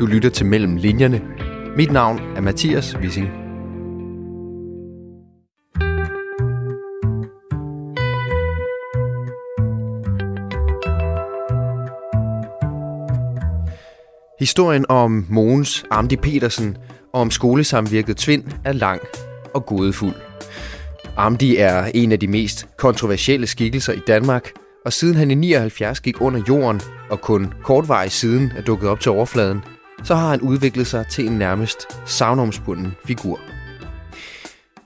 Du lytter til Mellem Linjerne. Mit navn er Mathias Wissing. Historien om Mogens Amdi Petersen og om skolesamvirket Tvind er lang og godefuld. Amdi er en af de mest kontroversielle skikkelser i Danmark, og siden han i 79 gik under jorden og kun kortvarigt siden er dukket op til overfladen, så har han udviklet sig til en nærmest savnomsbunden figur.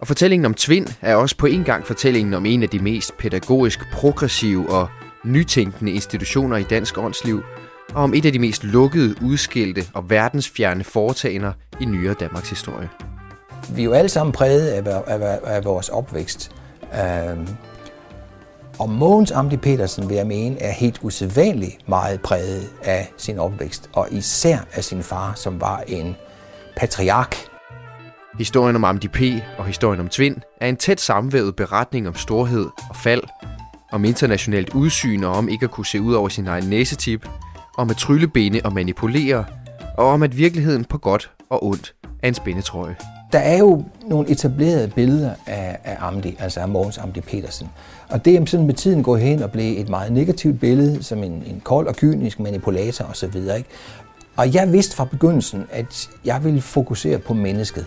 Og fortællingen om Tvind er også på en gang fortællingen om en af de mest pædagogisk progressive og nytænkende institutioner i dansk åndsliv, og om et af de mest lukkede, udskilte og verdensfjerne foretagender i nyere Danmarks historie. Vi er jo alle sammen præget af, af, af vores opvækst. Øhm, og Mogens Amdi Petersen, vil jeg mene, er helt usædvanligt meget præget af sin opvækst, og især af sin far, som var en patriark. Historien om Amdi P. og historien om Tvind er en tæt sammenvævet beretning om storhed og fald, om internationalt udsyn og om ikke at kunne se ud over sin egen næsetip, om at tryllebene og manipulere, og om at virkeligheden på godt og ondt er en spændetrøje. Der er jo nogle etablerede billeder af, af Amdi, altså af Mogens Amdi Petersen. Og det er sådan med tiden gået hen og blev et meget negativt billede, som en, en kold og kynisk manipulator osv. Ikke? Og jeg vidste fra begyndelsen, at jeg ville fokusere på mennesket.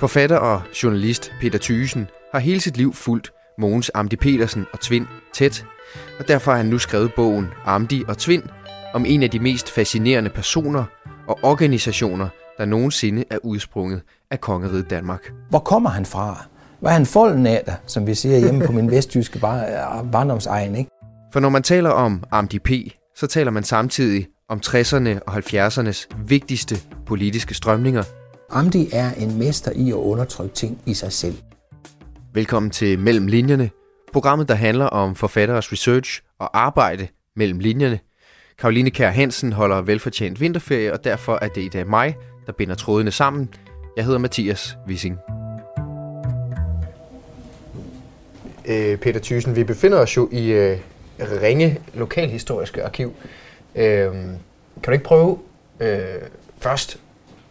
Forfatter og journalist Peter Thysen har hele sit liv fulgt Mogens Amdi Petersen og Tvind tæt, og derfor har han nu skrevet bogen Amdi og Tvind om en af de mest fascinerende personer og organisationer, der nogensinde er udsprunget af kongeriget Danmark. Hvor kommer han fra? Hvad er han folden af der, som vi siger hjemme på min vestjyske bar- barndomsegen, ikke? For når man taler om Amdi P., så taler man samtidig om 60'erne og 70'ernes vigtigste politiske strømninger. Amdi er en mester i at undertrykke ting i sig selv. Velkommen til Mellem Linjerne, programmet der handler om forfatteres research og arbejde mellem linjerne. Karoline Kær Hansen holder velfortjent vinterferie, og derfor er det i dag mig, der binder trådene sammen. Jeg hedder Mathias Wissing. Øh, Peter Thyssen, vi befinder os jo i øh, Ringe Lokalhistoriske Arkiv. Øh, kan du ikke prøve øh, først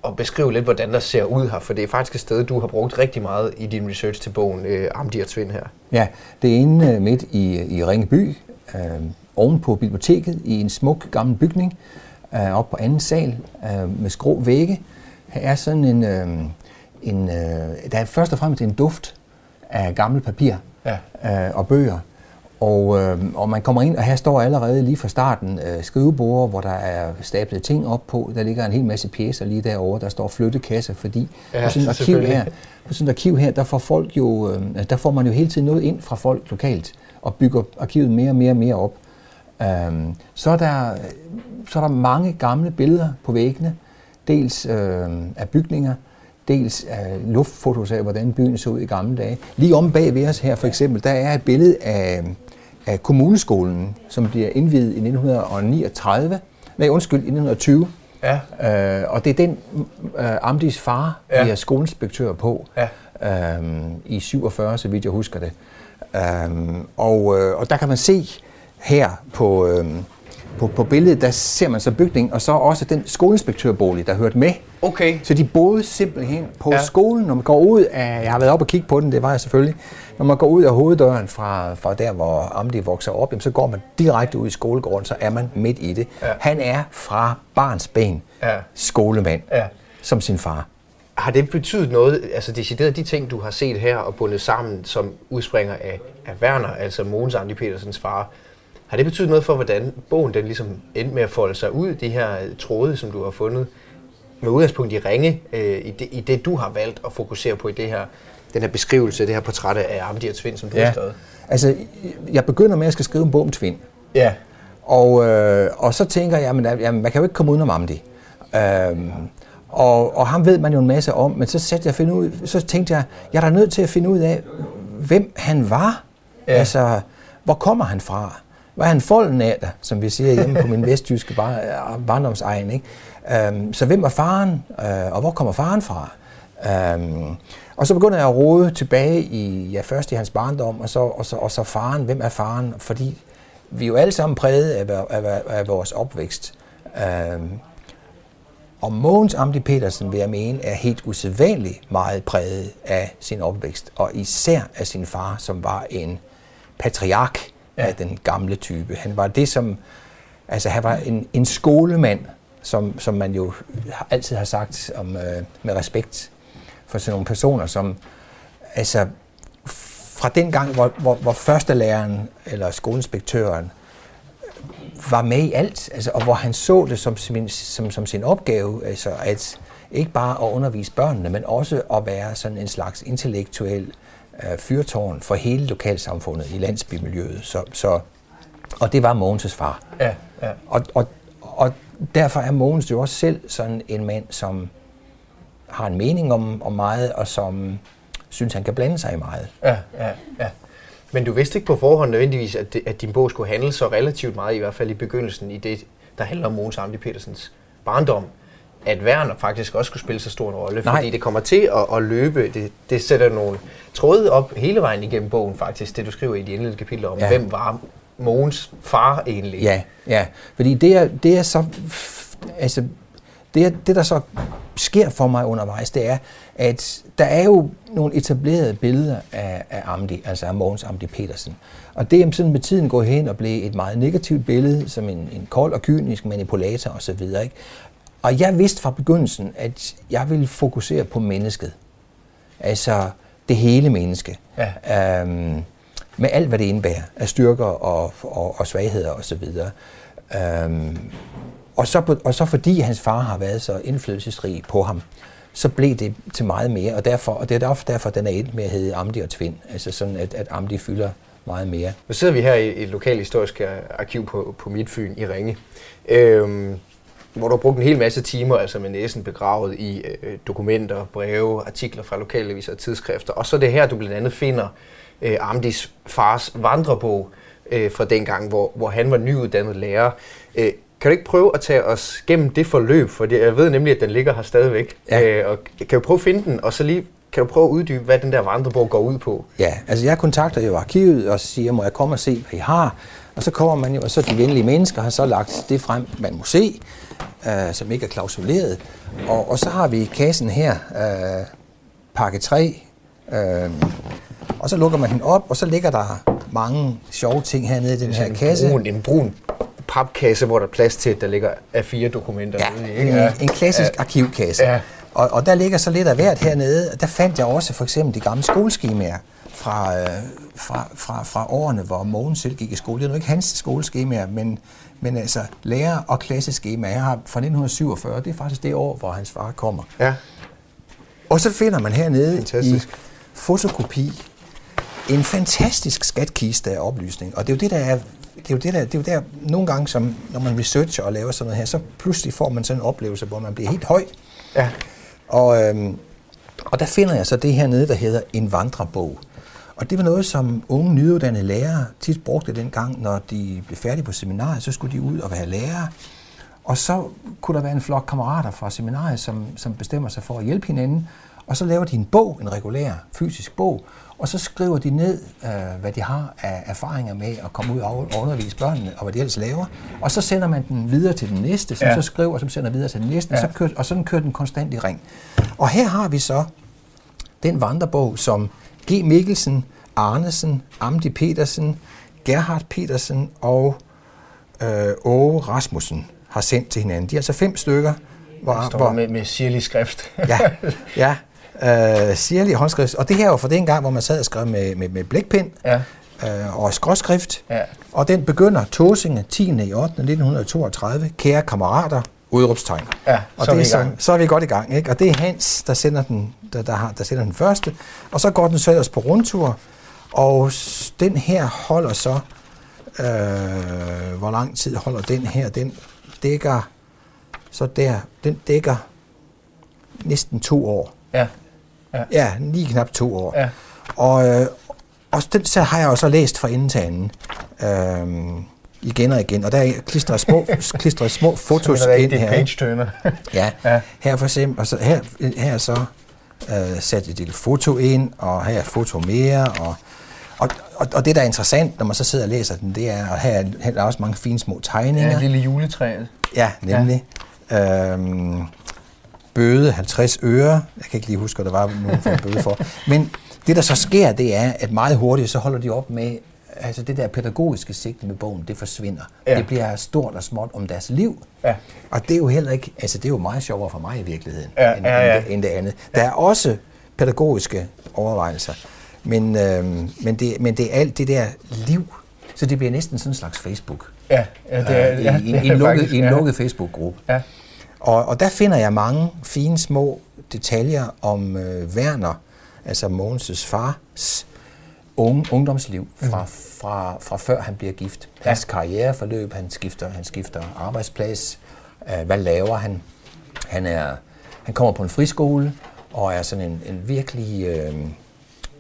at beskrive lidt, hvordan der ser ud her? For det er faktisk et sted, du har brugt rigtig meget i din research til bogen øh, Amdi og Tvind her. Ja, det er inde øh, midt i, i Ringeby, øh, oven på biblioteket, i en smuk gammel bygning, øh, op på anden sal, øh, med skrå vægge. Her er sådan en, øh, en øh, der er først og fremmest en duft af gammel papir ja. øh, og bøger. Og, øh, og man kommer ind, og her står allerede lige fra starten øh, skrivebord, hvor der er stablet ting op på. Der ligger en hel masse pjæser lige derovre. Der står flyttekasser, fordi ja, på sådan et arkiv her, på sådan et arkiv her, der får folk jo, øh, der får man jo hele tiden noget ind fra folk lokalt og bygger arkivet mere og mere og mere op. Øhm, så, er der, så er der mange gamle billeder på væggene, dels øh, af bygninger, dels af luftfotos af, hvordan byen så ud i gamle dage. Lige om bag ved os her for eksempel, der er et billede af, af kommuneskolen, som bliver indvidet i 1939, nej undskyld, i 1920. Ja. Øh, og det er den øh, Amdis far, ja. bliver skoleinspektør på ja. øh, i 47, så vidt jeg husker det. Øh, og, øh, og der kan man se her på, øh, på, på billedet, der ser man så bygningen, og så også den skoleinspektørbolig, der hørte med. Okay. Så de boede simpelthen på ja. skolen, når man går ud af, jeg har været op og kigge på den, det var jeg selvfølgelig, når man går ud af hoveddøren fra, fra der, hvor Amdi vokser op, jamen, så går man direkte ud i skolegården, så er man midt i det. Ja. Han er fra barns ben ja. skolemand, ja. som sin far. Har det betydet noget, altså decideret de ting, du har set her og bundet sammen, som udspringer af, af Werner, altså Mogens Andi Petersens far, har det betydet noget for, hvordan bogen den ligesom endte med at folde sig ud, de her tråde, som du har fundet, med udgangspunkt i ringe, øh, i, det, i det, du har valgt at fokusere på i det her, den her beskrivelse, det her portræt af Amdi og Tvind, som du ja. har skrevet? Altså, jeg begynder med, at jeg skal skrive en bog om Tvind. Ja. Og, øh, og så tænker jeg, jamen, jamen, man kan jo ikke komme uden om Amdi. Øhm, og, og ham ved man jo en masse om, men så, satte jeg finde ud, så tænkte jeg, jeg er da nødt til at finde ud af, hvem han var. Ja. Altså, hvor kommer han fra? Var han folden af dig, som vi siger hjemme på min vestjyske bar, øh, barndomsegn? Ikke? Øhm, så hvem var faren, øh, og hvor kommer faren fra? Øhm, og så begynder jeg at rode tilbage i, ja, først i hans barndom, og så, og så, og så faren. Hvem er faren? Fordi vi er jo alle sammen præget af, af, af, vores opvækst. Øhm, Og Mogens Amdi Petersen, vil jeg mene, er helt usædvanligt meget præget af sin opvækst, og især af sin far, som var en patriark ja. af den gamle type. Han var det, som... Altså, han var en, en skolemand, som, som man jo altid har sagt om, øh, med respekt for sådan nogle personer, som altså fra den gang, hvor, hvor, hvor førstelæreren eller skoleinspektøren var med i alt, altså, og hvor han så det som, som, som, som sin opgave, altså at ikke bare at undervise børnene, men også at være sådan en slags intellektuel øh, fyrtårn for hele lokalsamfundet i landsbymiljøet. Så, så, og det var Mogens' far. Ja, ja. Og, og, og derfor er Mogens jo også selv sådan en mand, som har en mening om, om meget, og som synes, han kan blande sig i meget. Ja, ja, ja. Men du vidste ikke på forhånd nødvendigvis, at, det, at din bog skulle handle så relativt meget, i hvert fald i begyndelsen, i det, der handler om Mogens Amdi Petersens barndom, at Werner faktisk også skulle spille så stor en rolle, Nej. fordi det kommer til at, at løbe, det, det sætter nogle tråde op hele vejen igennem bogen faktisk, det du skriver i de indledende kapitler om, ja. hvem var Mogens far egentlig? Ja, ja, fordi det er, det er så, altså, det, er, det der så sker for mig undervejs, det er, at der er jo nogle etablerede billeder af, af Amdi, altså af Mogens Amdi Petersen. Og det er sådan med tiden gået hen og blev et meget negativt billede, som en, en kold og kynisk manipulator osv. Ikke? Og jeg vidste fra begyndelsen, at jeg ville fokusere på mennesket. Altså det hele menneske. Ja. Øhm, med alt, hvad det indebærer af styrker og, og, og svagheder osv. Øhm, og, så, og så fordi hans far har været så indflydelsesrig på ham, så blev det til meget mere, og, derfor, og det er derfor, derfor den er et med at hedde Amdi og Tvind, altså sådan, at, at Amdi fylder meget mere. Nu sidder vi her i et lokalt historisk arkiv på, på Midtfyn i Ringe, øhm, hvor du har brugt en hel masse timer, altså med næsen begravet i øh, dokumenter, breve, artikler fra lokalaviser og tidsskrifter, og så er det her, du blandt andet finder øh, Amdis fars vandrebog øh, fra dengang, hvor, hvor han var nyuddannet lærer. Øh, kan du ikke prøve at tage os gennem det forløb? For jeg ved nemlig, at den ligger her stadigvæk. Ja. Øh, og kan du prøve at finde den, og så lige kan du prøve at uddybe, hvad den der vandrebog går ud på? Ja, altså jeg kontakter jo arkivet og siger, må jeg komme og se, hvad I har? Og så kommer man jo, og så de venlige mennesker har så lagt det frem, man må se, øh, som ikke er klausuleret. Og, og så har vi kassen her, øh, pakke 3, øh, og så lukker man den op, og så ligger der mange sjove ting hernede i den her kasse. Brun, en brun papkasse, hvor der er plads til, at der ligger af fire dokumenter ja, ude Ikke? En, en klassisk ja. arkivkasse. Ja. Og, og der ligger så lidt af hvert hernede. Der fandt jeg også for eksempel de gamle skoleskemaer fra, øh, fra, fra, fra årene, hvor Mogens selv gik i skole. Det er nu ikke hans skoleskemaer, men, men altså lærer- og klasseskema. Jeg har fra 1947, det er faktisk det år, hvor hans far kommer. Ja. Og så finder man hernede Fantastisk. i fotokopi en fantastisk skatkiste af oplysning. Og det er jo det, der er det er jo det der, det er jo der nogle gange, som, når man researcher og laver sådan noget her, så pludselig får man sådan en oplevelse, hvor man bliver helt høj. Ja. Og, øhm, og der finder jeg så det her nede, der hedder en vandrebog. Og det var noget, som unge nyuddannede lærere tit brugte dengang, når de blev færdige på seminariet, så skulle de ud og være lærere. Og så kunne der være en flok kammerater fra seminariet, som, som bestemmer sig for at hjælpe hinanden. Og så laver de en bog, en regulær fysisk bog, og så skriver de ned, øh, hvad de har af erfaringer med at komme ud og undervise børnene, og hvad de ellers laver. Og så sender man den videre til den næste, som ja. så skriver, som sender videre til den næste, ja. så kører, og sådan kører den konstant i ring. Og her har vi så den vandrebog, som G. Mikkelsen, Arnesen, Amdi Petersen, Gerhard Petersen og øh, Åge Rasmussen har sendt til hinanden. De er altså fem stykker. Hvor, står hvor, med, med sirlig skrift. ja, ja, øh, sirlig håndskrift. Og det her var fra den gang, hvor man sad og skrev med, med, med blækpind ja. øh, og skråskrift. Ja. Og den begynder Tåsinge 10. i 8. 1932. Kære kammerater, udråbstegn. Ja, og så, det er så, så er vi godt i gang. Ikke? Og det er Hans, der sender den, der, der, har, der sender den første. Og så går den så ellers på rundtur. Og den her holder så, øh, hvor lang tid holder den her? Den dækker, så der, den dækker næsten to år. Ja. Ja, ja lige knap to år. Ja. Og, øh, og den så har jeg også læst fra enden til anden. Øhm, igen og igen. Og der er klistret små, klistret små fotos ind her. page turner. ja, ja, her for eksempel, og så her, her er så øh, sat et lille foto ind, og her er foto mere, og, og, og, og det, der er interessant, når man så sidder og læser den, det er, og her er, her er også mange fine små tegninger. Ja, lille juletræet. Ja, nemlig. Ja. Øhm, bøde 50 øre. Jeg kan ikke lige huske, hvad der var nogen for en bøde for. Men det, der så sker, det er, at meget hurtigt, så holder de op med, altså det der pædagogiske sigte med bogen, det forsvinder. Ja. Det bliver stort og småt om deres liv. Ja. Og det er jo heller ikke, altså det er jo meget sjovere for mig i virkeligheden, ja, end, ja, ja. End, det, end det andet. Der er også pædagogiske overvejelser, men, øh, men, det, men det er alt det der liv, så det bliver næsten sådan en slags Facebook. Ja, ja det er, øh, ja, i, en, en, lukket, en lukket Facebook-gruppe. Ja. Og, og der finder jeg mange fine små detaljer om øh, Werner, altså Mogens' fars unge, ungdomsliv fra, mm. fra, fra før han bliver gift. Hans ja. karriereforløb, han skifter, han skifter arbejdsplads, øh, hvad laver han? Han, er, han kommer på en friskole og er sådan en, en virkelig øh,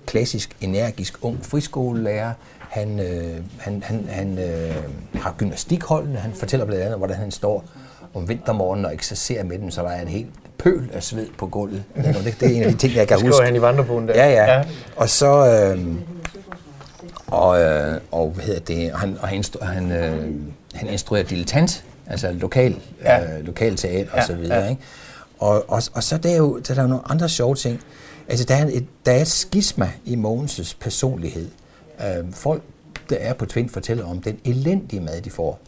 klassisk, energisk ung friskolelærer. Han, øh, han, han, han øh, har gymnastikholdene. Han fortæller blandt andet, hvordan han står om vintermorgenen og eksercerer med dem, så der er en helt pøl af sved på gulvet. Det, det er en af de ting, jeg kan huske. Han i vandrebogen der. Ja, ja. ja. Og så... Øh, og, øh, og hvad hedder det, han, og han, han, øh, han instruerer dilettant, altså lokal, ja. øh, lokal teater ja, og så videre. Ja. Ikke? Og, og, og så der er jo der er nogle andre sjove ting. Altså, der er et, der er et skisma i Mogens' personlighed. Øh, folk, der er på Twin, fortæller om den elendige mad, de får.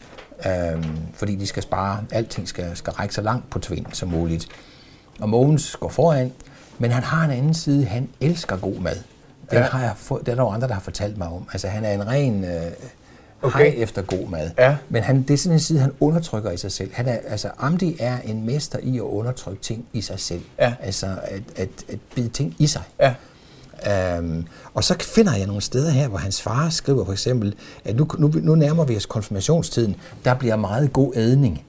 Øh, fordi de skal spare, alting skal, skal række så langt på Twin som muligt. Og Mogens går foran, men han har en anden side. Han elsker god mad. Den, ja. har jeg få, den er der andre, der har fortalt mig om. Altså, han er en ren... Øh, okay. efter god mad. Ja. Men han, det er sådan en side, han undertrykker i sig selv. Han er, altså, Amdi er en mester i at undertrykke ting i sig selv. Ja. Altså at, at, at bide ting i sig. Ja. Um, og så finder jeg nogle steder her, hvor hans far skriver for eksempel, at nu, nu, nu nærmer vi os konfirmationstiden, der bliver meget god ædning.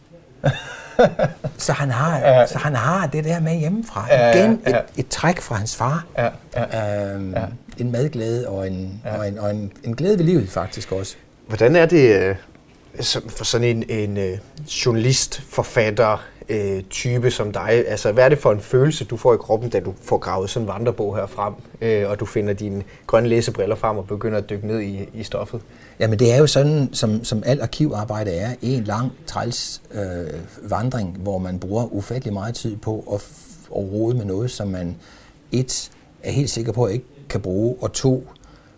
Så, han har, ja. så han har det der med hjemmefra. Ja, Igen ja. Et, et træk fra hans far. Ja, ja, um, ja. En madglæde og, en, ja. og, en, og en, en glæde ved livet faktisk også. Hvordan er det øh, for sådan en, en øh, journalist, forfatter, øh, type som dig? Altså, hvad er det for en følelse, du får i kroppen, da du får gravet sådan en vandrebog her frem, øh, og du finder dine grønne læsebriller frem og begynder at dykke ned i, i stoffet? Jamen, det er jo sådan, som, som alt arkivarbejde er, en lang træls øh, vandring, hvor man bruger ufattelig meget tid på at, at rode med noget, som man et er helt sikker på at ikke kan bruge, og to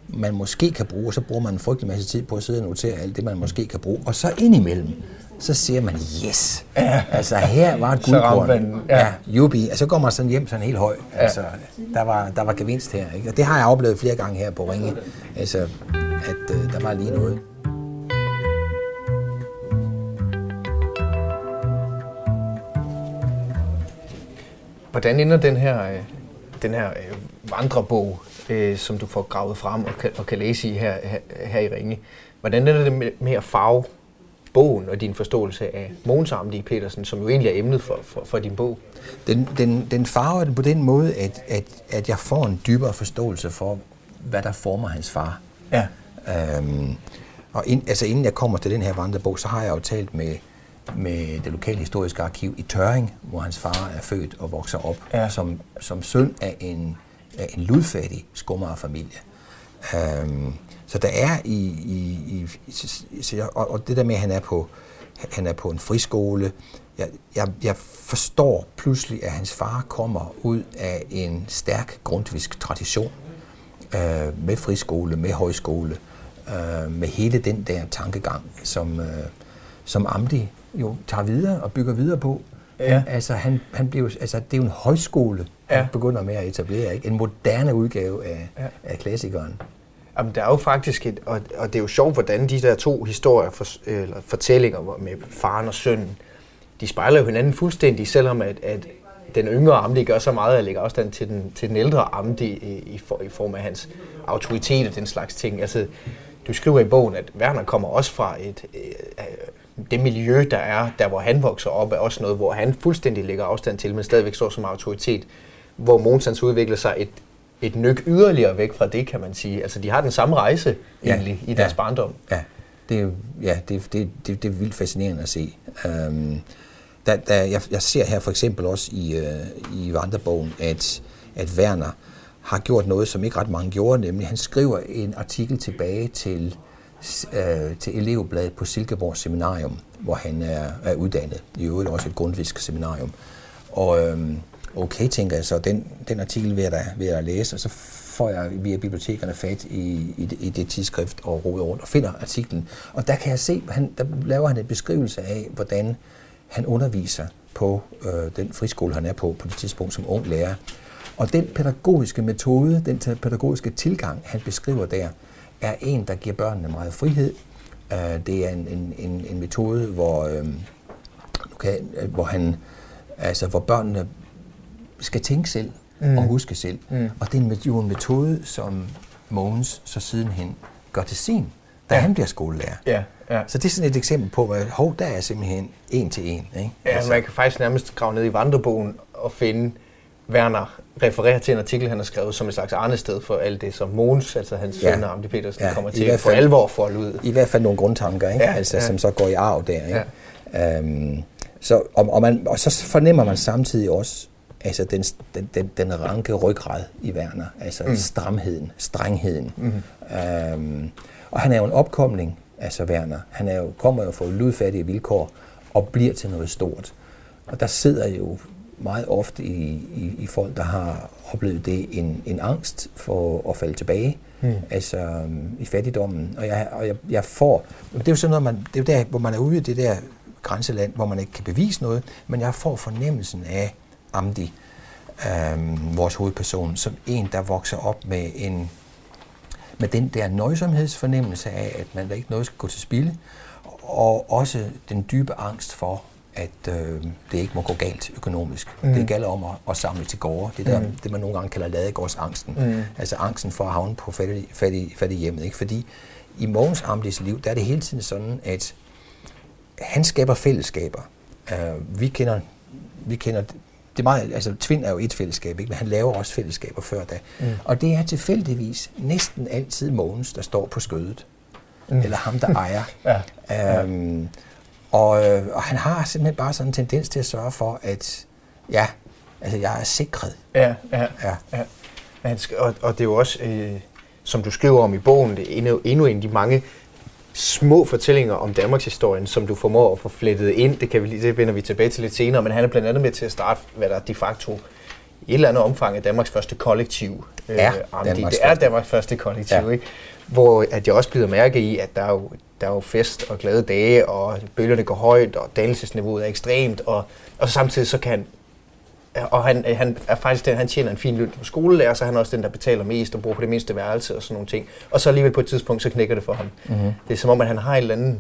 man måske kan bruge, og så bruger man en frygtelig masse tid på at sidde og notere alt det, man måske kan bruge. Og så indimellem, så siger man, yes, ja. altså her var et guldkorn. Ja. ja, jubi. Og så går man sådan hjem sådan helt høj. Ja. Altså, der var, der var gevinst her. Ikke? Og det har jeg oplevet flere gange her på Ringe. Altså, at øh, der var lige noget. Hvordan ender den her, øh, den her øh, vandrebog øh, som du får gravet frem og kan, og kan læse i her, her, her i Ringe. Hvordan er det med, med at farve bogen og din forståelse af Mogens Amdi Petersen, som jo egentlig er emnet for, for, for din bog? Den, den, den farver den på den måde, at, at, at jeg får en dybere forståelse for, hvad der former hans far. Ja. Øhm, og ind, altså inden jeg kommer til den her vandrebog, så har jeg jo talt med, med det lokale historiske arkiv i Tøring, hvor hans far er født og vokser op ja. som, som søn af en af en ludfattig skummerfamilie. Um, så der er i, i, i så og, og det der med, at han er på, han er på en friskole, jeg, jeg, jeg forstår pludselig, at hans far kommer ud af en stærk grundvisk tradition uh, med friskole, med højskole, uh, med hele den der tankegang, som, uh, som Amdi jo tager videre og bygger videre på. Ja. Altså, han, han blev, altså, det er jo en højskole, ja. han begynder med at etablere. Ikke? En moderne udgave af, ja. af klassikeren. Jamen, der er jo faktisk et, og, og det er jo sjovt, hvordan de der to historier, for, eller fortællinger med faren og sønnen, de spejler jo hinanden fuldstændig, selvom at, at den yngre Amdi gør så meget at lægge afstand til den, til den ældre Amdi i, i, for, i form af hans autoritet og den slags ting. Altså, du skriver i bogen, at Werner kommer også fra et, øh, det miljø, der er, der hvor han vokser op, er også noget, hvor han fuldstændig lægger afstand til, men stadigvæk står som autoritet. Hvor Monsens udvikler sig et, et nyk yderligere væk fra det, kan man sige. Altså, de har den samme rejse ja, egentlig i deres ja, barndom. Ja, det er, ja, det, det, det, det er vildt fascinerende at se. Um, der, der, jeg, jeg ser her for eksempel også i, uh, i Vandrebogen, at, at Werner har gjort noget, som ikke ret mange gjorde, nemlig han skriver en artikel tilbage til øh, til elevbladet på Silkeborg Seminarium, hvor han er, er uddannet. I øvrigt også et grundvisk seminarium. Og øhm, okay, tænker jeg så, den, den artikel vil jeg da vil jeg læse, og så får jeg via bibliotekerne fat i, i, det, i det tidsskrift og roder rundt og finder artiklen. Og der kan jeg se, han, der laver han en beskrivelse af, hvordan han underviser på øh, den friskole, han er på på det tidspunkt som ung lærer. Og den pædagogiske metode, den pædagogiske tilgang, han beskriver der, er en, der giver børnene meget frihed. Øh, det er en, en, en, en metode, hvor, øhm, øh, okay, hvor, han, altså, hvor børnene skal tænke selv mm. og huske selv. Mm. Og det er jo en metode, som Mogens så sidenhen gør til sin, da ja. han bliver skolelærer. Ja, ja. Så det er sådan et eksempel på, at hov, der er simpelthen en til en. Ikke? Ja, altså. man kan faktisk nærmest grave ned i vandrebogen og finde Werner refererer til en artikel, han har skrevet som et slags arnested for alt det, som Mogens, altså hans ja. søn Amdi Petersen, ja, kommer til at for alvor folde ud. I hvert fald nogle grundtanker, ikke? Ja, altså, ja. som så går i arv der. Ikke? Ja. Øhm, så, og, og, man, og så fornemmer man samtidig også altså den, den, den, den ranke ryggrad i Werner, altså mm. stramheden, strengheden. Mm. Øhm, og han er jo en opkomling, altså Werner. Han er jo, kommer jo fra ludfattige vilkår og bliver til noget stort. Og der sidder jo meget ofte i, i, i folk, der har oplevet det, en, en angst for at falde tilbage, mm. altså um, i fattigdommen. Og jeg, og jeg, jeg får, det er jo sådan noget, man, det er jo der, hvor man er ude i det der grænseland, hvor man ikke kan bevise noget, men jeg får fornemmelsen af Amdi, um, vores hovedperson, som en, der vokser op med en med den der nøjsomhedsfornemmelse af, at man der ikke noget skal gå til spilde, og også den dybe angst for, at øh, det ikke må gå galt økonomisk. Mm. Det gælder om at, at samle til gårde. Det der, mm. det man nogle gange kalder ladegårdsangsten. Mm. Altså angsten for at havne på fattig, fattig, fattig hjemmet. Ikke? Fordi i Mogens Amlis liv, der er det hele tiden sådan, at han skaber fællesskaber. Uh, vi kender, vi kender det er meget, altså Tvind er jo et fællesskab, ikke? men han laver også fællesskaber før da. Mm. Og det er tilfældigvis næsten altid Mogens, der står på skødet. Mm. Eller ham, der ejer. ja. Um, og, øh, og han har simpelthen bare sådan en tendens til at sørge for, at ja, altså jeg er sikret. Ja, ja, ja. ja. Han skal, og, og det er jo også, øh, som du skriver om i bogen, det er endnu, endnu en af de mange små fortællinger om Danmarks historien, som du formår at få flettet ind. Det, kan vi, det vender vi tilbage til lidt senere, men han er blandt andet med til at starte, hvad der de facto i et eller andet omfang er Danmarks første kollektiv. Øh, ja, Danmarks det er Danmarks første kollektiv, ja. ikke? Hvor at jeg også bliver mærke i, at der er jo der er jo fest og glade dage, og bølgerne går højt, og dannelsesniveauet er ekstremt, og, og samtidig så kan og han, han er faktisk den, han tjener en fin løn på skolelærer, så han er også den, der betaler mest og bor på det mindste værelse og sådan nogle ting. Og så alligevel på et tidspunkt, så knækker det for ham. Mm-hmm. Det er som om, at han har et eller andet,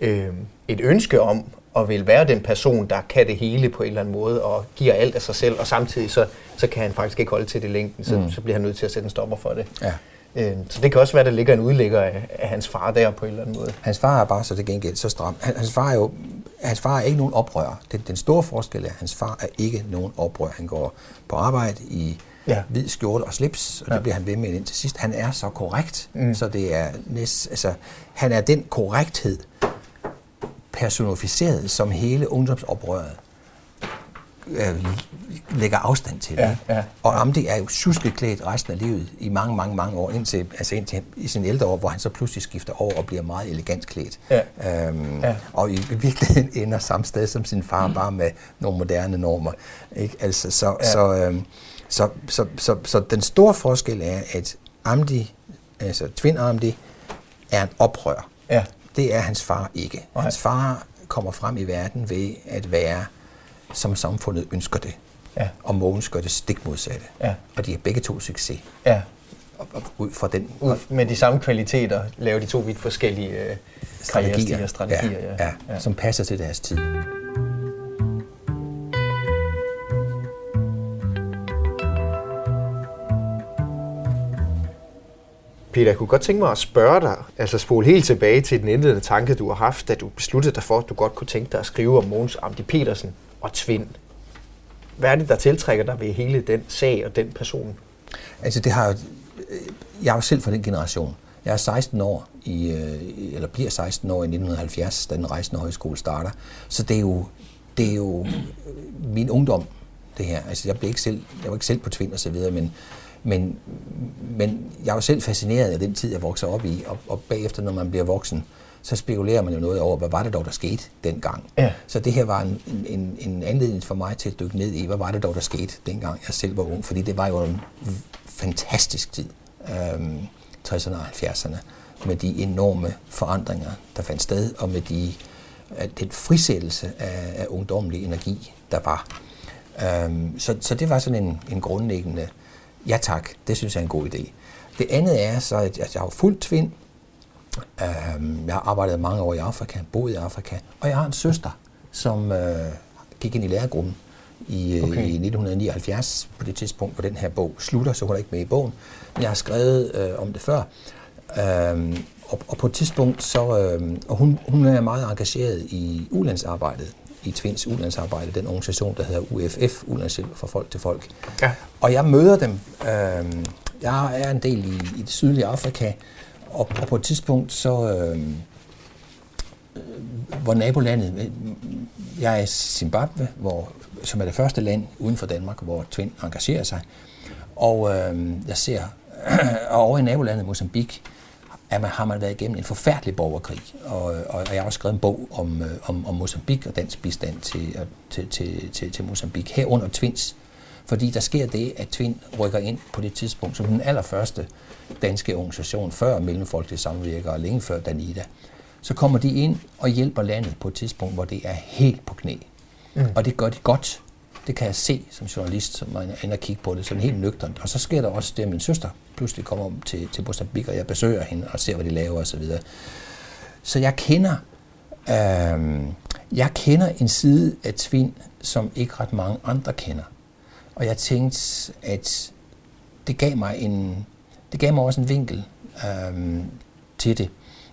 øh, et ønske om at vil være den person, der kan det hele på en eller anden måde, og giver alt af sig selv, og samtidig så, så kan han faktisk ikke holde til det længden, så, mm. så bliver han nødt til at sætte en stopper for det. Ja. Øh, så det kan også være, der ligger en udlægger af, af hans far der på en eller anden måde. Hans far er bare så det gengæld så stram. Hans far er jo hans far er ikke nogen oprører. Den, den store forskel er, at hans far er ikke nogen oprører. Han går på arbejde i ja. hvid skjorte og slips, og ja. det bliver han ved med ind til sidst. Han er så korrekt, mm. så det er næst, altså, han er den korrekthed personificeret, som hele ungdomsoprøret øh, lægger afstand til. Ja, ja, og Amdi er jo suskeklædt resten af livet i mange, mange, mange år, indtil, altså indtil i sin ældre år, hvor han så pludselig skifter over og bliver meget elegant klædt. Ja. Øhm, ja. Og i virkeligheden ender samme sted som sin far, mm. bare med nogle moderne normer. Ikke? Altså, så, ja. så, øhm, så, så, så, så, så den store forskel er, at Amdi, altså Twin Amdi, er en oprør. Ja. Det er hans far ikke. Okay. Hans far kommer frem i verden ved at være som samfundet ønsker det. Ja. Og Mogens gør det stik modsatte. Ja. Og de har begge to succes. Ja. Og, og ud fra den... Ud med de samme kvaliteter laver de to vidt forskellige øh, strategier, strategier ja, ja, ja, ja. som passer til deres tid. Peter, jeg kunne godt tænke mig at spørge dig, altså spole helt tilbage til den indledende tanke, du har haft, da du besluttede dig for, at du godt kunne tænke dig at skrive om Mogens Amdi Petersen og Tvind. Hvad er det, der tiltrækker dig ved hele den sag og den person? Altså det har øh, jeg er jo selv fra den generation. Jeg er 16 år, i, øh, eller bliver 16 år i 1970, da den rejsende højskole starter. Så det er jo, det er jo øh, min ungdom, det her. Altså jeg, blev ikke selv, jeg var ikke selv på Tvind og så videre, men, men, men jeg var selv fascineret af den tid, jeg voksede op i, og, og bagefter, når man bliver voksen, så spekulerer man jo noget over, hvad var det dog, der skete dengang. Ja. Så det her var en, en, en anledning for mig til at dykke ned i, hvad var det dog, der skete dengang jeg selv var ung, fordi det var jo en fantastisk tid, øhm, 60'erne og 70'erne, med de enorme forandringer, der fandt sted, og med de, den frisættelse af, af ungdommelig energi, der var. Øhm, så, så det var sådan en, en grundlæggende, ja tak, det synes jeg er en god idé. Det andet er så, at jeg har fuldt tvind. Øhm, jeg har arbejdet mange år i Afrika, boet i Afrika, og jeg har en søster, som øh, gik ind i lærergruppen i, øh, okay. i 1979, på det tidspunkt, hvor den her bog slutter, så hun er ikke med i bogen. Men jeg har skrevet øh, om det før. Øhm, og, og på et tidspunkt, så, øh, og hun, hun er meget engageret i ulandsarbejdet, i Twins ulandsarbejde, den organisation, der hedder UFF, Ulandshjælp for folk til folk. Ja. Og jeg møder dem. Øh, jeg er en del i, i det sydlige Afrika, og, og på et tidspunkt, så øhm, øh, hvor nabolandet, øh, jeg er i Zimbabwe, hvor, som er det første land uden for Danmark, hvor Twin engagerer sig. Og øh, jeg ser, og over i nabolandet Mozambique, at man, har man været igennem en forfærdelig borgerkrig. Og, og, og jeg har også skrevet en bog om, øh, om, om Mozambique og dansk bistand til, øh, til, til, til, til Mozambique, herunder Twins. Fordi der sker det, at Twin rykker ind på det tidspunkt som den allerførste danske organisation, før Mellemfolkelige Samvirker og længe før Danida. Så kommer de ind og hjælper landet på et tidspunkt, hvor det er helt på knæ. Mm. Og det gør de godt. Det kan jeg se som journalist, som er inde og kigge på det, sådan helt nøgternt. Og så sker der også det, at min søster pludselig kommer om til, til Mozambique, og jeg besøger hende og ser, hvad de laver osv. Så, så jeg kender, øh, jeg kender en side af Twin, som ikke ret mange andre kender. Og jeg tænkte, at det gav mig en, det gav mig også en vinkel øhm, til det.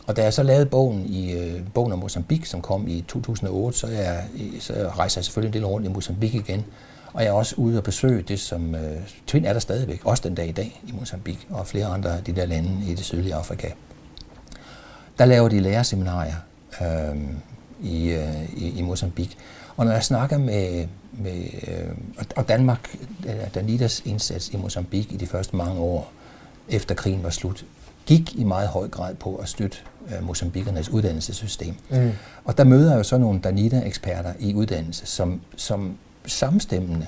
Og da jeg så lavede bogen i øh, bogen om Mozambique, som kom i 2008, så, jeg, så rejser jeg selvfølgelig en del rundt i Mozambique igen. Og jeg er også ude og besøge det, som øh, Twin er der stadigvæk, også den dag i dag i Mozambique og flere andre af de der lande i det sydlige Afrika. Der laver de lærerseminarier øh, i, øh, i, i Mozambique. Og når jeg snakker med, med øh, og Danmark, Danidas indsats i Mozambique i de første mange år efter krigen var slut, gik i meget høj grad på at støtte øh, Mozambikernes uddannelsessystem. Mm. Og der møder jeg jo så nogle Danida-eksperter i uddannelse, som, som samstemmende,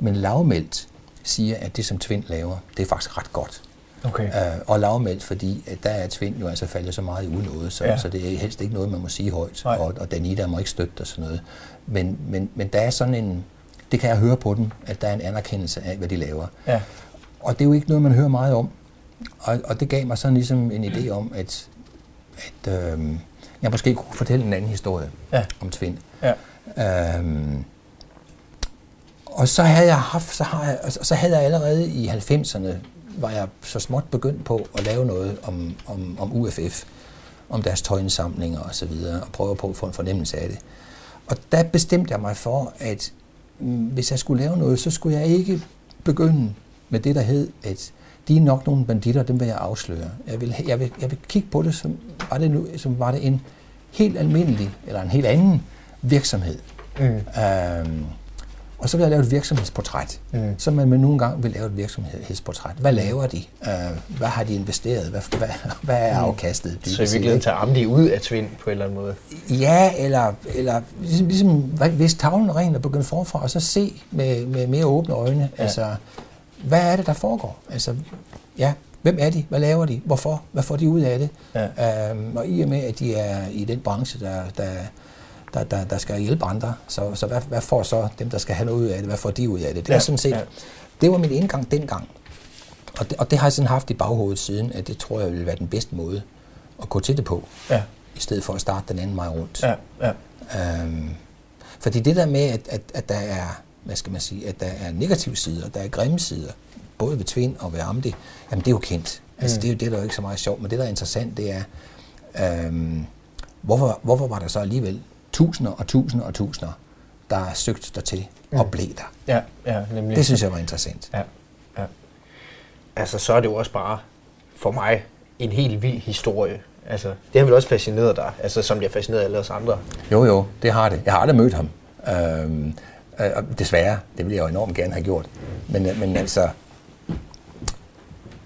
men lavmældt siger, at det, som Tvind laver, det er faktisk ret godt. Okay. Øh, og lavmældt, fordi at der er Tvind jo altså faldet så meget i unåde, så, ja. så det er helst ikke noget, man må sige højt, og, og Danida må ikke støtte og sådan noget. Men, men, men der er sådan en, det kan jeg høre på dem, at der er en anerkendelse af, hvad de laver. Ja. Og det er jo ikke noget, man hører meget om. Og, og det gav mig sådan ligesom en idé om, at, at øh, jeg måske kunne fortælle en anden historie ja. om Tvind. Ja. Øhm, og så havde jeg haft, så, har jeg, så havde jeg allerede i 90'erne, var jeg så småt begyndt på at lave noget om, om, om UFF, om deres tøjindsamlinger og så videre, og prøve på at få en fornemmelse af det. Og der bestemte jeg mig for, at mm, hvis jeg skulle lave noget, så skulle jeg ikke begynde med det, der hed, at de er nok nogle banditter, dem vil jeg afsløre. Jeg vil, jeg vil, jeg vil kigge på det, som var det, nu, som var det en helt almindelig, eller en helt anden virksomhed. Mm. Øhm, og så vil jeg lave et virksomhedsportræt, mm. som man nogle gange vil lave et virksomhedsportræt. Hvad laver de? Uh, hvad har de investeret? Hvad, hvad, hvad er mm. afkastet? Så i virkeligheden tager Amdi ud af Twin på en eller anden måde? Ja, eller, eller ligesom, ligesom hvis tavlen ren og begynder forfra, og så se med, med mere åbne øjne, ja. altså, hvad er det, der foregår? Altså, ja, hvem er de? Hvad laver de? Hvorfor? Hvad får de ud af det? Ja. Um, og i og med, at de er i den branche, der, der der, der, der skal hjælpe andre. Så, så hvad, hvad får så dem, der skal have noget ud af det? Hvad får de ud af det? Det ja, er sådan set, ja. det var min indgang dengang. Og det, og det har jeg sådan haft i baghovedet siden, at det tror jeg vil være den bedste måde at gå til det på. Ja. I stedet for at starte den anden vej rundt. Ja, ja. Øhm, fordi det der med, at, at, at der er, hvad skal man sige, at der er negative sider, der er grimme sider, både ved Twin og ved Amdi, jamen det er jo kendt. Altså mm. det er jo det, der er ikke så meget sjovt, men det, der er interessant, det er, øhm, hvorfor, hvorfor var der så alligevel tusinder og tusinder og tusinder, der er søgt dertil mm. og blev der. Ja, ja, nemlig. Det synes jeg var interessant. Ja, ja. Altså, så er det jo også bare for mig en helt vild historie. Altså, det har vel også fascineret dig, altså, som det har fascineret alle os andre. Jo, jo, det har det. Jeg har aldrig mødt ham. Øhm, øh, desværre, det ville jeg jo enormt gerne have gjort. Men, øh, men altså,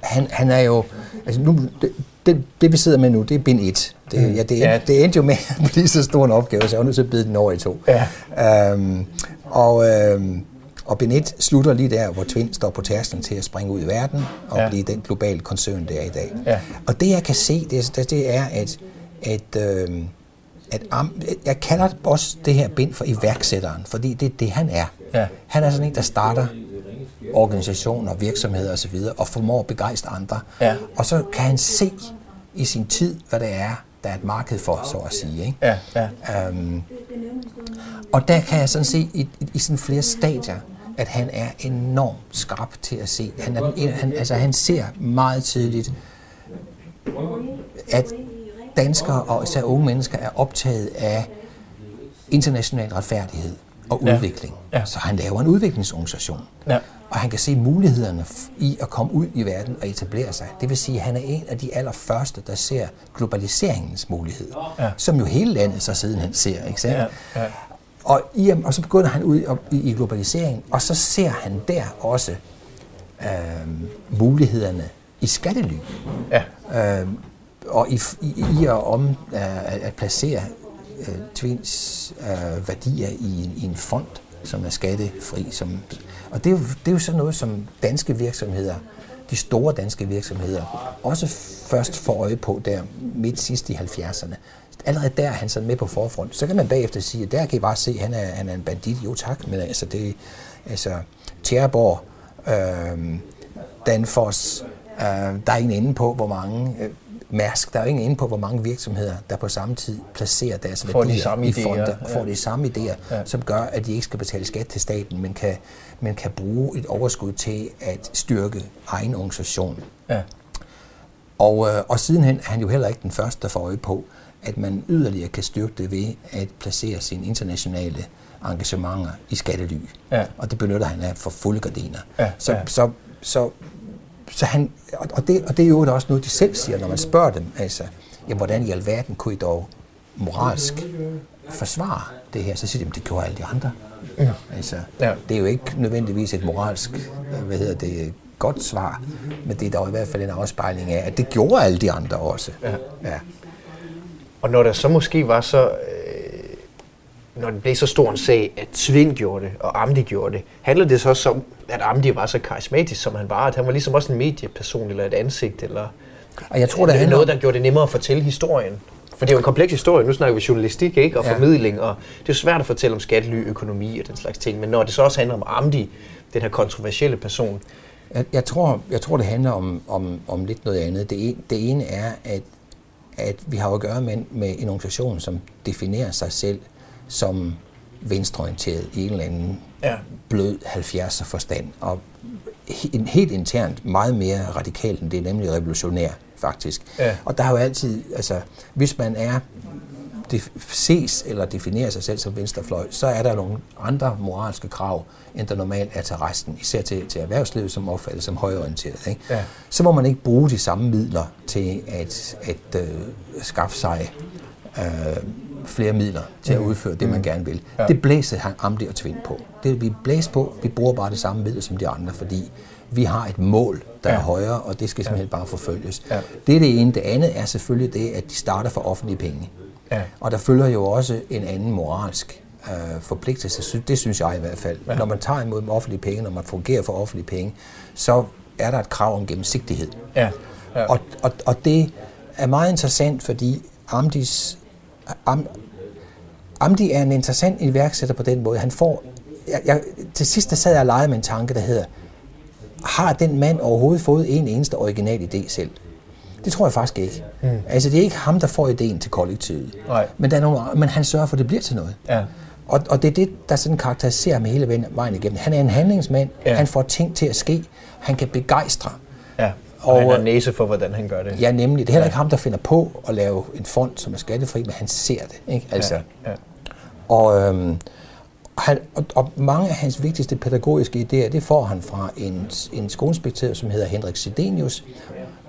han, han er jo, altså nu, det, det, det vi sidder med nu, det er bind 1. Det, mm. ja, det, ja. det endte jo med at blive så stor en opgave, så jeg var nødt til at bide den over i to. Ja. Øhm, og, øhm, og Benet slutter lige der, hvor Twin står på tærsklen til at springe ud i verden og ja. blive den globale koncern, det er i dag. Ja. Og det jeg kan se, det, det er, at, at, øh, at jeg kalder også det her bind for iværksætteren, fordi det er det, han er. Ja. Han er sådan en, der starter organisationer, virksomheder osv., og formår at begejstre andre. Ja. Og så kan han se i sin tid, hvad det er, der er et marked for, så at sige. Ikke? Ja, ja. Um, og der kan jeg sådan se i, i, i sådan flere stadier, at han er enormt skarp til at se. Han, er, han, altså, han ser meget tidligt, at danskere og især unge mennesker er optaget af international retfærdighed og udvikling. Ja. Ja. Så han laver en udviklingsorganisation. Ja. Og han kan se mulighederne i at komme ud i verden og etablere sig. Det vil sige, at han er en af de allerførste, der ser globaliseringens muligheder, ja. som jo hele landet så sidenhen ser. Ikke? Ja. Ja. Og, i, og så begynder han ud i, i globaliseringen, og så ser han der også øh, mulighederne i skattely. Ja. Øh, og i, i, i at, om, øh, at placere øh, Twins øh, værdier i en, i en fond, som er skattefri. Som, og det er, jo, det er jo sådan noget, som danske virksomheder, de store danske virksomheder, også først får øje på der midt sidst i 70'erne. Allerede der er han sådan med på forfront. Så kan man bagefter sige, at der kan I bare se, at han er, han er en bandit. Jo tak, men altså det altså Tjæreborg, øh, Danfoss, øh, der er ingen ende på, hvor mange øh, Mærsk, der er jo ingen inde på, hvor mange virksomheder, der på samme tid placerer deres får værdier de samme i fonder, ja. får de samme idéer, ja. som gør, at de ikke skal betale skat til staten, men kan, men kan bruge et overskud til at styrke egen organisation. Ja. Og, øh, og sidenhen er han jo heller ikke den første, der får øje på, at man yderligere kan styrke det ved at placere sine internationale engagementer i skattely. Ja. Og det benytter han af for fulde gardiner. Ja. Så, ja. så, så så han, og, det, og det er jo også noget, de selv siger, når man spørger dem, altså, ja, hvordan i alverden kunne I dog moralsk forsvare det her? Så siger de, at det gjorde alle de andre. Ja. Altså, ja. Det er jo ikke nødvendigvis et moralsk, hvad hedder det, godt svar, men det er dog i hvert fald en afspejling af, at det gjorde alle de andre også. Ja. Ja. Og når der så måske var så når det blev så stor en sag, at Svend gjorde det, og Amdi gjorde det, handlede det så om, at Amdi var så karismatisk, som han var, at han var ligesom også en medieperson, eller et ansigt, eller og jeg tror, det er noget, der gjorde det nemmere at fortælle historien. For det er jo en kompleks historie. Nu snakker vi journalistik ikke? og ja. formidling, og det er svært at fortælle om skattely, økonomi og den slags ting. Men når det så også handler om Amdi, den her kontroversielle person. Jeg, jeg, tror, jeg tror, det handler om, om, om lidt noget andet. Det, en, det ene er, at, at vi har at gøre med, med en organisation, som definerer sig selv som venstreorienteret i en eller anden ja. blød 70'er forstand, og en helt internt meget mere radikalt end det, er nemlig revolutionær faktisk. Ja. Og der har jo altid, altså hvis man er det ses eller definerer sig selv som venstrefløj, så er der nogle andre moralske krav, end der normalt er til resten, især til, til erhvervslivet, som opfattes som højorienteret. Ikke? Ja. Så må man ikke bruge de samme midler til at, at uh, skaffe sig uh, flere midler til at mm. udføre det, man mm. gerne vil. Ja. Det blæser han Amdi og Tvind på. Det vi blæser på, vi bruger bare det samme midler som de andre, fordi vi har et mål, der ja. er højere, og det skal simpelthen ja. bare forfølges. Ja. Det er det ene. Det andet er selvfølgelig det, at de starter for offentlige penge. Ja. Og der følger jo også en anden moralsk øh, forpligtelse. Det synes jeg i hvert fald. Ja. Når man tager imod offentlige penge, når man fungerer for offentlige penge, så er der et krav om gennemsigtighed. Ja. Ja. Og, og, og det er meget interessant, fordi Amdis Am, Amdi er en interessant iværksætter på den måde. Han får, jeg, jeg, til sidst der sad jeg og legede med en tanke, der hedder, har den mand overhovedet fået en eneste original idé selv? Det tror jeg faktisk ikke. Mm. Altså, det er ikke ham, der får ideen til kollektivet. Nej. Men, der er nogle, men han sørger for, at det bliver til noget. Ja. Og, og det er det, der sådan karakteriserer ham hele vejen igennem. Han er en handlingsmand. Ja. Han får ting til at ske. Han kan begejstre. Ja. Og, og han har næse for, hvordan han gør det. Ja, nemlig. Det er heller ikke ja. ham, der finder på at lave en fond, som er skattefri, men han ser det. Ikke? Altså, ja. Ja. Og, øhm, han, og, og mange af hans vigtigste pædagogiske idéer, det får han fra en, en skoleinspektør, som hedder Henrik Sidenius,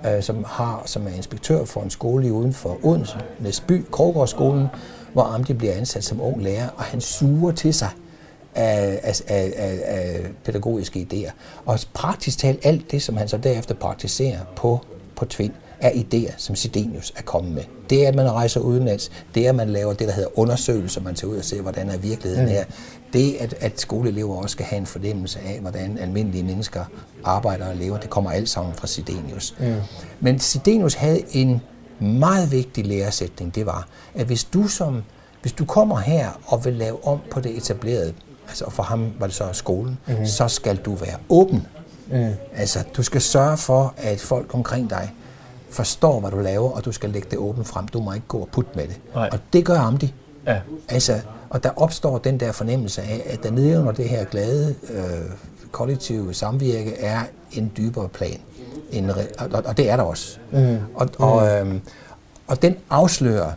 øh, som, har, som er inspektør for en skole uden for Odense, Næsby, Krogårdsskolen, hvor Amdi bliver ansat som ung lærer, og han suger til sig af, af, af, af, pædagogiske idéer. Og praktisk talt alt det, som han så derefter praktiserer på, på Tvind, er idéer, som Sidenius er kommet med. Det er, at man rejser udenlands. Det er, at man laver det, der hedder undersøgelser. Man tager ud og ser, hvordan er virkeligheden mm. er. Det, at, at skoleelever også skal have en fornemmelse af, hvordan almindelige mennesker arbejder og lever, det kommer alt sammen fra Sidenius. Mm. Men Sidenius havde en meget vigtig læresætning. Det var, at hvis du som hvis du kommer her og vil lave om på det etablerede, altså for ham var det så skolen, mm-hmm. så skal du være åben. Mm. Altså, du skal sørge for, at folk omkring dig forstår, hvad du laver, og du skal lægge det åbent frem. Du må ikke gå og putte med det. Nej. Og det gør Amdi. Ja. Altså, og der opstår den der fornemmelse af, at der nede under det her glade øh, kollektive samvirke er en dybere plan. En, og, og det er der også. Mm. Og, og, øh, og den afslører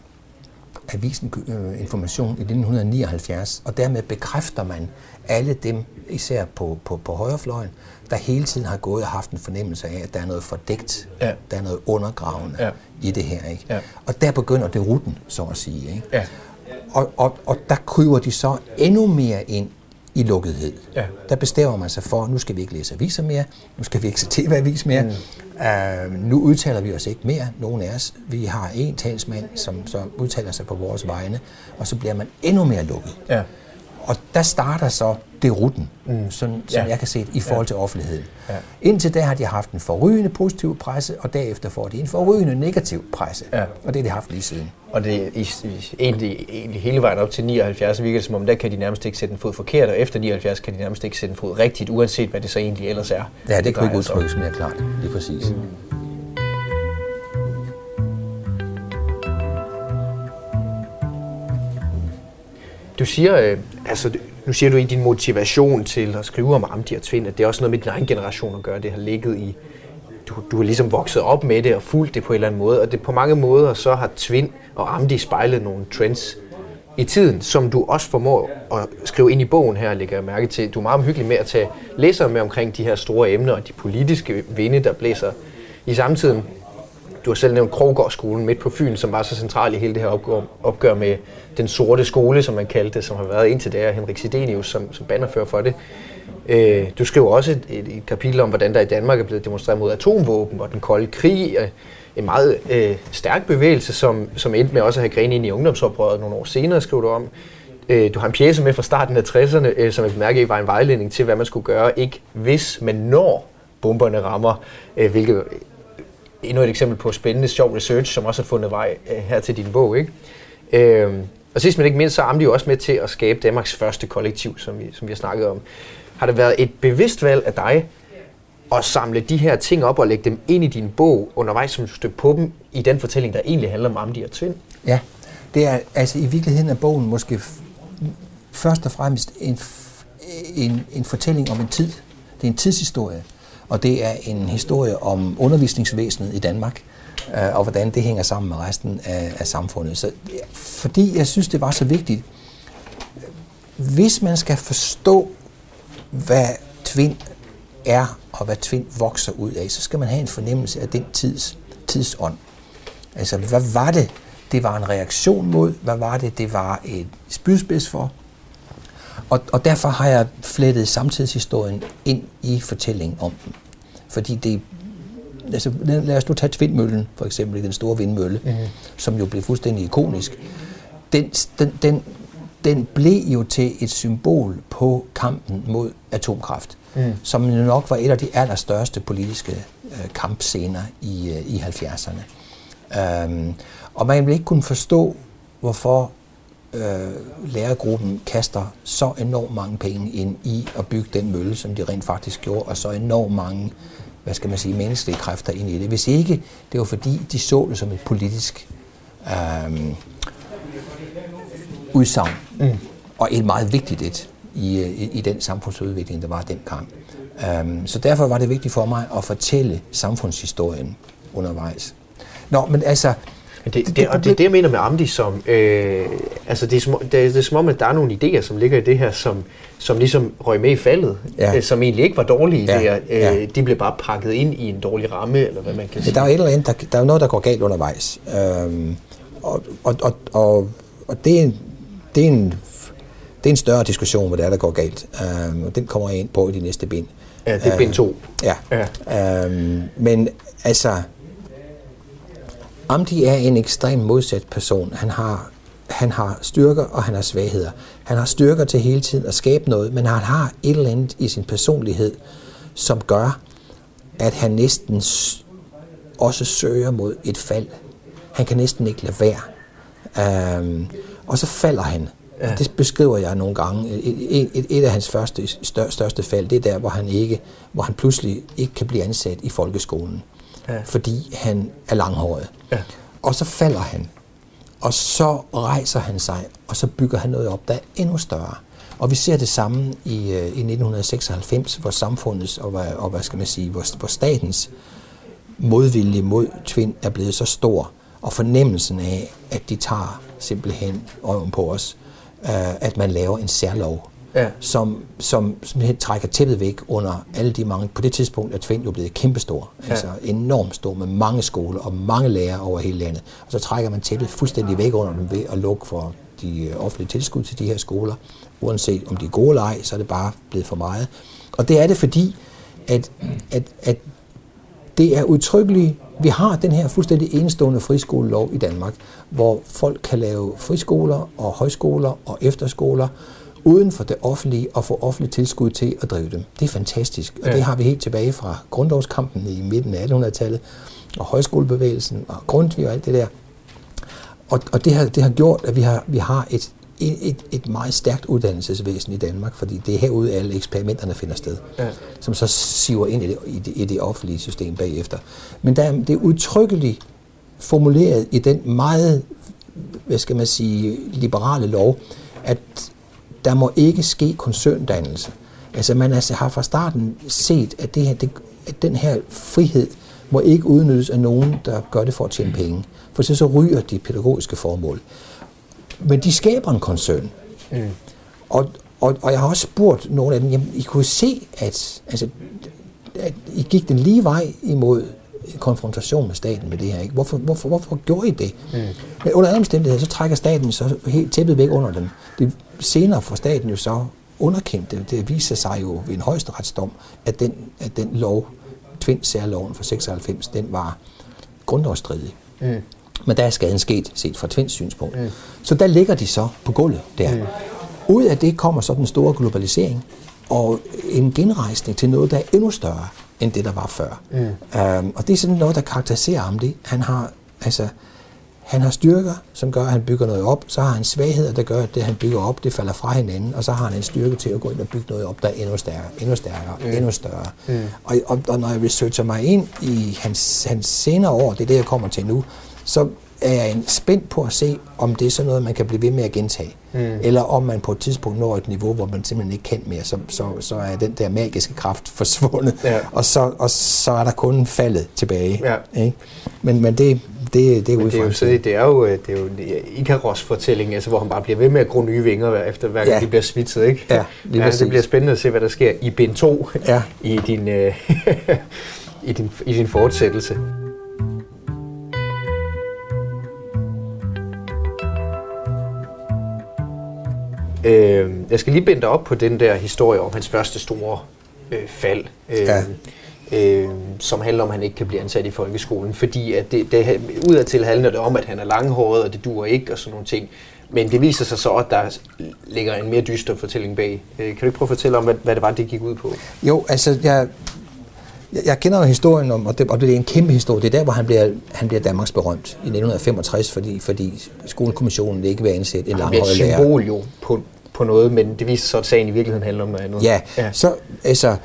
avisen øh, Information i 1979, og dermed bekræfter man alle dem, især på, på, på højrefløjen, der hele tiden har gået og haft en fornemmelse af, at der er noget fordækt, ja. der er noget undergravende ja. i det her. Ikke? Ja. Og der begynder det ruten, så at sige. Ikke? Ja. Og, og, og der kryber de så endnu mere ind i lukkethed. Ja. Der bestemmer man sig for, at nu skal vi ikke læse aviser mere, nu skal vi ikke se tv-avis mere, mm. uh, nu udtaler vi os ikke mere, nogen af os. Vi har en talsmand, som så udtaler sig på vores vegne, og så bliver man endnu mere lukket. Ja. Og der starter så det ruten, mm. sådan, som ja. jeg kan se i forhold ja. til offentligheden. Ja. Indtil da har de haft en forrygende positiv presse, og derefter får de en forrygende negativ presse. Ja. Og det har de haft lige siden. Og det i, i, egentlig, egentlig hele vejen op til 79 virker det som om, der kan de nærmest ikke sætte en fod forkert, og efter 79 kan de nærmest ikke sætte en fod rigtigt, uanset hvad det så egentlig ellers er. Ja, det, det kan ikke udtrykkes mere klart, lige præcis. Mm. Du siger, øh, altså, nu siger du i din motivation til at skrive om Amdi og Tvind, at det er også noget med din egen generation at gøre. Det har ligget i, du, du er ligesom vokset op med det og fulgt det på en eller anden måde. Og det på mange måder så har Tvind og Amdi spejlet nogle trends i tiden, som du også formår at skrive ind i bogen her, lægger jeg mærke til. Du er meget omhyggelig med at tage læsere med omkring de her store emner og de politiske vinde, der blæser i samtiden. Du har selv nævnt Krogårdsskolen midt på Fyn, som var så central i hele det her opgør, opgør med den sorte skole, som man kaldte det, som har været indtil det, Henrik Sidenius, som, som bannerfører for det. Øh, du skriver også et, et, et kapitel om, hvordan der i Danmark er blevet demonstreret mod atomvåben og den kolde krig. Øh, en meget øh, stærk bevægelse, som, som endte med også at have grene ind i ungdomsoprøret nogle år senere, skriver du om. Øh, du har en pjæse med fra starten af 60'erne, øh, som jeg bemærker var en vejledning til, hvad man skulle gøre, ikke hvis, men når bomberne rammer, øh, hvilket øh, endnu et eksempel på spændende, sjov research, som også har fundet vej øh, her til din bog. Ikke? Øh, og sidst men ikke mindst, så er de jo også med til at skabe Danmarks første kollektiv, som vi, som vi har snakket om. Har det været et bevidst valg af dig at samle de her ting op og lægge dem ind i din bog undervejs, som du støtter på dem i den fortælling, der egentlig handler om Amdi og Tvind? Ja, det er altså i virkeligheden er bogen måske først og fremmest en, en, en fortælling om en tid. Det er en tidshistorie og det er en historie om undervisningsvæsenet i Danmark, øh, og hvordan det hænger sammen med resten af, af samfundet. Så, fordi jeg synes, det var så vigtigt, hvis man skal forstå, hvad tvind er, og hvad tvind vokser ud af, så skal man have en fornemmelse af den tids, tidsånd. Altså, hvad var det, det var en reaktion mod? Hvad var det, det var et spydspids for? Og, og derfor har jeg flettet samtidshistorien ind i fortællingen om den. Fordi det altså, lad os nu tage tvindmøllen, for eksempel, den store vindmølle, mm. som jo blev fuldstændig ikonisk. Den, den, den, den blev jo til et symbol på kampen mod atomkraft, mm. som nok var et af de allerstørste politiske øh, kampscener i, øh, i 70'erne. Um, og man vil ikke kunne forstå, hvorfor øh, lærergruppen kaster så enormt mange penge ind i at bygge den mølle, som de rent faktisk gjorde, og så enormt mange hvad skal man sige, menneskelige kræfter ind i det. Hvis ikke, det var fordi, de så det som et politisk øh, udsagn, mm. og et meget vigtigt et i, i, i den samfundsudvikling, der var dengang. Um, så derfor var det vigtigt for mig at fortælle samfundshistorien undervejs. Nå, men altså, men det, det, det, og det er det, jeg mener med Amdi, som, øh, altså det, er som, det, det er som om, at der er nogle idéer, som ligger i det her, som, som ligesom røg med i faldet, ja. øh, som egentlig ikke var dårlige ja. idéer. Øh, ja. De blev bare pakket ind i en dårlig ramme, eller hvad man kan sige. Der er, et eller andet, der, der er noget, der går galt undervejs. Øhm, og, og, og, og, og det, er en, det, er en, det er en større diskussion, hvad det er, der går galt. Øhm, og den kommer jeg ind på i de næste bind. Ja, det er bind to. Ja. ja. Øhm, men altså Amdi er en ekstrem modsat person. Han har, han har styrker, og han har svagheder. Han har styrker til hele tiden at skabe noget, men han har et eller andet i sin personlighed, som gør, at han næsten også søger mod et fald. Han kan næsten ikke lade være. Um, og så falder han. Ja. Det beskriver jeg nogle gange. Et, et, et af hans første, stør, største fald, det er der, hvor han, ikke, hvor han pludselig ikke kan blive ansat i folkeskolen. Ja. Fordi han er langhåret. Ja. Og så falder han. Og så rejser han sig, og så bygger han noget op, der er endnu større. Og vi ser det samme i, øh, i 1996, hvor samfundets og, og hvad skal man sige, hvor, hvor statens modvilje mod Tvind er blevet så stor, og fornemmelsen af, at de tager simpelthen øjen på os, øh, at man laver en særlov, ja. som, som simpelthen trækker tæppet væk under alle de mange... På det tidspunkt er Tvind jo blevet kæmpestor, ja. altså enormt stor, med mange skoler og mange lærere over hele landet. Og så trækker man tæppet fuldstændig væk under dem ved at lukke for de øh, offentlige tilskud til de her skoler. Uanset om de er gode eller ej, så er det bare blevet for meget. Og det er det fordi, at, at, at det er udtrykkeligt. Vi har den her fuldstændig enestående friskolelov i Danmark, hvor folk kan lave friskoler og højskoler og efterskoler uden for det offentlige og få offentligt tilskud til at drive dem. Det er fantastisk, og ja. det har vi helt tilbage fra grundlovskampen i midten af 1800-tallet, og højskolebevægelsen og Grundtvig og alt det der. Og, og det, har, det har gjort, at vi har, vi har et et, et meget stærkt uddannelsesvæsen i Danmark, fordi det er herude, alle eksperimenterne finder sted, ja. som så siver ind i det, i, det, i det offentlige system bagefter. Men der, er, det er udtrykkeligt formuleret i den meget, hvad skal man sige, liberale lov, at der må ikke ske koncerndannelse. Altså man altså har fra starten set, at, det her, det, at den her frihed må ikke udnyttes af nogen, der gør det for at tjene penge. For så, så ryger de pædagogiske formål. Men de skaber en koncern. Mm. Og, og, og jeg har også spurgt nogle af dem, jamen, I kunne se, at, altså, at I gik den lige vej imod konfrontation med staten med det her. Ikke? Hvorfor, hvorfor, hvorfor gjorde I det? Mm. Men under alle omstændigheder, så trækker staten så helt tæppet væk under dem. Det senere får staten jo så underkendt det. Det viser sig jo ved en højesteretsdom, at den, at den lov, Tvind-særloven fra 96, den var grundlovsstridig. Mm. Men der er skaden sket, set fra Twins synspunkt. Mm. Så der ligger de så på gulvet der. Mm. Ud af det kommer så den store globalisering, og en genrejsning til noget, der er endnu større end det, der var før. Mm. Um, og det er sådan noget, der karakteriserer ham. Det. Han har, altså, han har styrker, som gør, at han bygger noget op. Så har han svagheder, der gør, at det, han bygger op, det falder fra hinanden. Og så har han en styrke til at gå ind og bygge noget op, der er endnu stærkere, endnu stærkere, mm. endnu større. Mm. Og, og, og når jeg researcher mig ind i hans, hans senere år, det er det, jeg kommer til nu, så er jeg spændt på at se, om det er sådan noget, man kan blive ved med at gentage. Mm. Eller om man på et tidspunkt når et niveau, hvor man simpelthen ikke kan mere, så, så, så er den der magiske kraft forsvundet, ja. og, så, og så er der kun faldet tilbage. Ja. Ikke? Men, men det, det, det er men det er, jo, så, det er jo, det er jo Ikaros fortælling, altså, hvor han bare bliver ved med at gro nye vinger, efter hver gang ja. de bliver svitset. Ikke? Ja, lige ja, det bliver spændende at se, hvad der sker i bind 2 ja. i, din, øh, i, din, i din fortsættelse. Øh, jeg skal lige binde op på den der historie om hans første store øh, fald. Øh, ja. Øh, som handler om, at han ikke kan blive ansat i folkeskolen, fordi at det, det, udadtil handler det om, at han er langhåret, og det duer ikke, og sådan nogle ting. Men det viser sig så, at der ligger en mere dyster fortælling bag. Øh, kan du ikke prøve at fortælle om, hvad, hvad det var, det gik ud på? Jo, altså, jeg, jeg kender jo historien om, og det, og det er en kæmpe historie, det er der, hvor han bliver, han bliver Danmarks berømt i 1965, fordi, fordi skolekommissionen ikke vil ansætte en langhåret lærer. Han bliver symbol jo på, på noget, men det viser sig, at sagen i virkeligheden handler om noget andet. Ja, ja. så altså,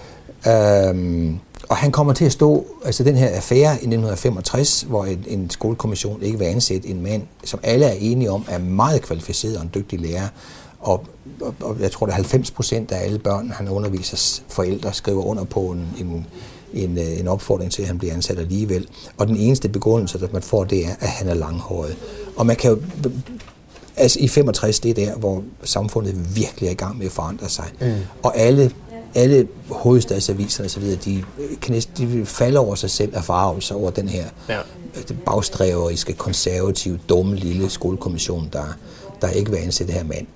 øhm, og han kommer til at stå, altså den her affære i 1965, hvor en, en skolekommission ikke vil ansætte en mand, som alle er enige om er meget kvalificeret og en dygtig lærer, og, og, og jeg tror, at 90 procent af alle børn, han underviser forældre, skriver under på en, en, en, øh, en opfordring til, at han bliver ansat alligevel. Og den eneste begrundelse, der man får, det er, at han er langhåret. Og man kan jo altså i 65, det er der, hvor samfundet virkelig er i gang med at forandre sig. Mm. Og alle, alle hovedstadsaviser osv., de, kan næsten, de falder over sig selv af farvelse over den her ja. bagstræveriske, konservative, dumme lille skolekommission, der, der ikke vil ansætte det her mand.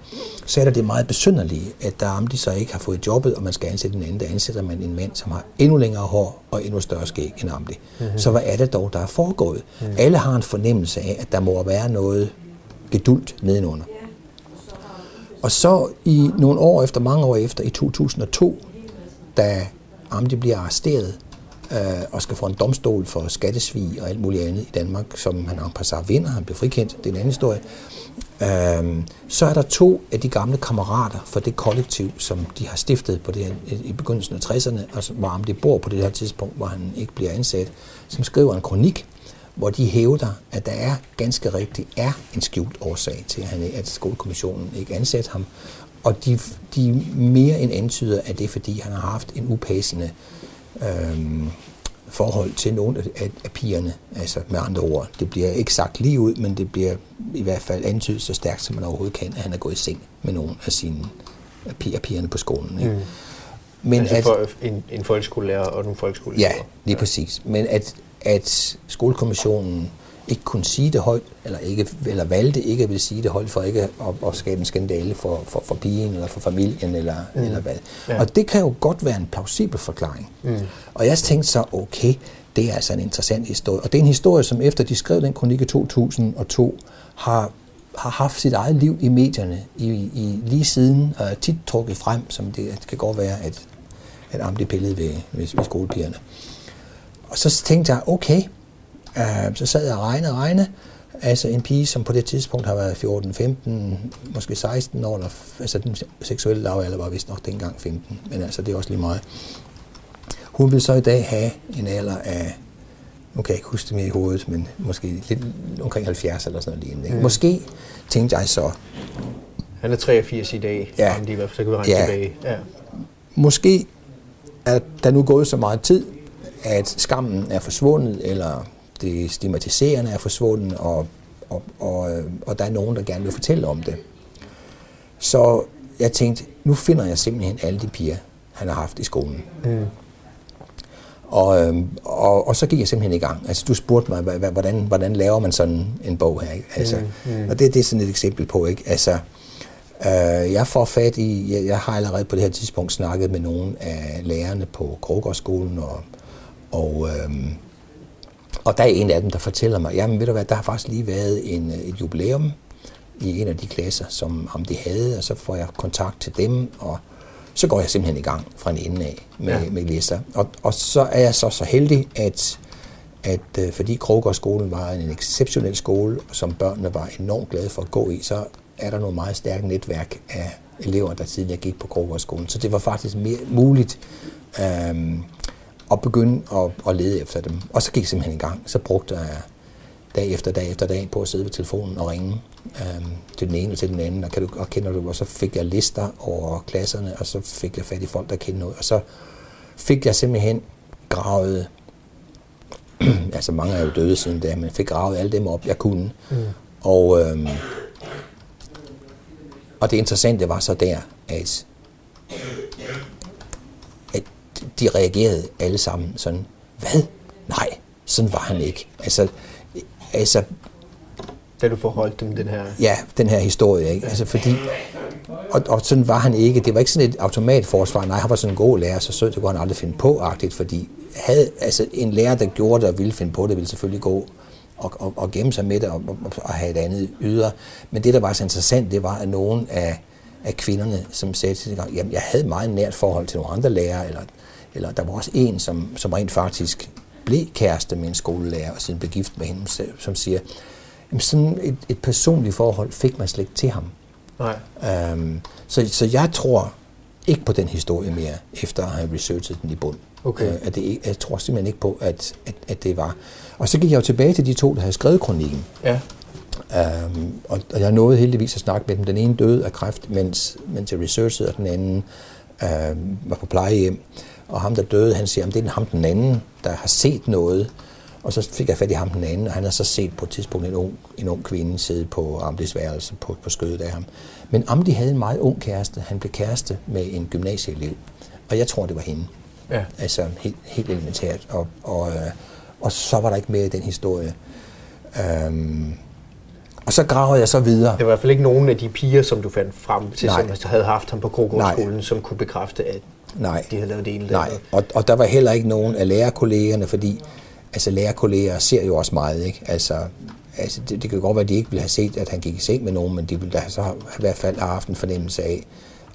Så er der det meget besynderlige, at der om de så ikke har fået jobbet, og man skal ansætte en anden, der ansætter man en mand, som har endnu længere hår og endnu større skæg end Amdi. Mm-hmm. Så hvad er det dog, der er foregået? Mm. Alle har en fornemmelse af, at der må være noget gedult nedenunder. Og så i nogle år efter, mange år efter, i 2002, da Amdi bliver arresteret øh, og skal få en domstol for skattesvig og alt muligt andet i Danmark, som han en passat vinder, han bliver frikendt, det er en anden historie, øh, så er der to af de gamle kammerater for det kollektiv, som de har stiftet på det her, i begyndelsen af 60'erne, og hvor Amdi bor på det her tidspunkt, hvor han ikke bliver ansat, som skriver en kronik, hvor de hævder, at der er ganske rigtigt er en skjult årsag til, at, han, at skolekommissionen ikke ansat ham. Og de, de mere end antyder, at det er, fordi han har haft en upassende øhm, forhold til nogle af, af pigerne. Altså med andre ord, det bliver ikke sagt lige ud, men det bliver i hvert fald antydet så stærkt, som man overhovedet kan, at han er gået i seng med nogle af sine af pigerne på skolen. Ikke? Mm. Men altså at, for en, en folkeskolelærer og nogle folkeskolelærer. Ja, lige ja. præcis. Men at at skolekommissionen ikke kunne sige det højt, eller, ikke, eller valgte ikke at vil sige det højt, for ikke at, at skabe en skandale for, for, for pigen, eller for familien, eller, mm. eller hvad. Ja. Og det kan jo godt være en plausibel forklaring. Mm. Og jeg tænkte så, okay, det er altså en interessant historie. Og det er en historie, som efter de skrev den kronik i 2002, har, har haft sit eget liv i medierne i, i lige siden, og er tit trukket frem, som det, det kan godt være, at, at Amdi pillede ved, ved, ved skolepigerne. Og så tænkte jeg, okay, øh, så sad jeg og regnede og regnede. Altså en pige, som på det tidspunkt har været 14, 15, måske 16 år, eller, altså den seksuelle lavalder var vist nok dengang 15, men altså det er også lige meget. Hun vil så i dag have en alder af, nu kan jeg ikke huske det mere i hovedet, men måske lidt omkring 70 eller sådan noget lignende. Mm. Måske tænkte jeg så... Han er 83 i dag, ja, om de så kan vi regne ja, tilbage. Ja. Måske er der nu gået så meget tid, at skammen er forsvundet, eller det stigmatiserende er forsvundet, og, og, og, øh, og der er nogen, der gerne vil fortælle om det. Så jeg tænkte, nu finder jeg simpelthen alle de piger, han har haft i skolen. Mm. Og, øhm, og, og så gik jeg simpelthen i gang. Altså, du spurgte mig, hvordan, hvordan laver man sådan en bog her? Ikke? Altså, mm, mm. Og det, det er sådan et eksempel på, ikke? Altså, øh, jeg får fat i, jeg, jeg har allerede på det her tidspunkt snakket med nogle af lærerne på Krogårdsskolen og og, øhm, og der er en af dem, der fortæller mig, jamen ved du hvad, der har faktisk lige været en, øh, et jubilæum i en af de klasser, som om de havde, og så får jeg kontakt til dem, og så går jeg simpelthen i gang fra en ende af med, ja. med læser. Og, og så er jeg så, så heldig, at, at øh, fordi Krogårdsskolen var en exceptionel skole, som børnene var enormt glade for at gå i, så er der nogle meget stærke netværk af elever, der tidligere gik på Krogårdsskolen. Så det var faktisk mere muligt øhm, og begynde at, at lede efter dem. Og så gik jeg simpelthen i gang. Så brugte jeg dag efter dag efter dag på at sidde ved telefonen og ringe øhm, til den ene og til den anden, og, kan du, og kender du, og så fik jeg lister over klasserne, og så fik jeg fat i folk, der kendte noget, og så fik jeg simpelthen gravet, altså mange er jo døde siden da, men fik gravet alle dem op, jeg kunne. Mm. Og, øhm, og det interessante var så der, at de reagerede alle sammen sådan, hvad? Nej, sådan var han ikke. Altså, altså da du forholdt dem den her... Ja, den her historie, ikke? Altså fordi... Og, og sådan var han ikke. Det var ikke sådan et automatforsvar. Nej, han var sådan en god lærer, så sød, det kunne han aldrig finde på-agtigt, fordi havde, altså, en lærer, der gjorde det og ville finde på det, ville selvfølgelig gå og, og, og gemme sig med det og, og, og have et andet ydre. Men det, der var så interessant, det var, at nogen af, af kvinderne, som sagde til sig, jamen, jeg havde meget nært forhold til nogle andre lærere, eller eller der var også en, som, som rent faktisk blev kæreste med en skolelærer og siden blev gift med hende, som siger, jamen sådan et, et personligt forhold fik man slet ikke til ham. Nej. Øhm, så, så jeg tror ikke på den historie mere, efter at have researchet den i bund. Okay. Øh, at det, jeg tror simpelthen ikke på, at, at, at det var. Og så gik jeg jo tilbage til de to, der havde skrevet kronikken. Ja. Øhm, og, og jeg nåede heldigvis at snakke med dem. Den ene døde af kræft, mens, mens jeg researchede, og den anden øhm, var på plejehjem. Og ham, der døde, han siger, at det er ham den anden, der har set noget. Og så fik jeg fat i ham den anden, og han har så set på et tidspunkt en ung, en ung kvinde sidde på Amdis værelse på, på skødet af ham. Men Amdi havde en meget ung kæreste. Han blev kæreste med en gymnasieelev. Og jeg tror, det var hende. Ja. Altså helt, helt elementært. Og, og, øh, og så var der ikke mere i den historie. Øhm, Og så gravede jeg så videre. Det var i hvert fald ikke nogen af de piger, som du fandt frem til, Nej. som havde haft ham på Krogårdsskolen, som kunne bekræfte, at Nej. de havde lavet det ene Nej, og, og der var heller ikke nogen af lærerkollegerne, fordi altså, lærerkolleger ser jo også meget. Ikke? Altså, altså, det, det kan godt være, at de ikke ville have set, at han gik i seng med nogen, men de ville da så i hvert fald have haft en fornemmelse af,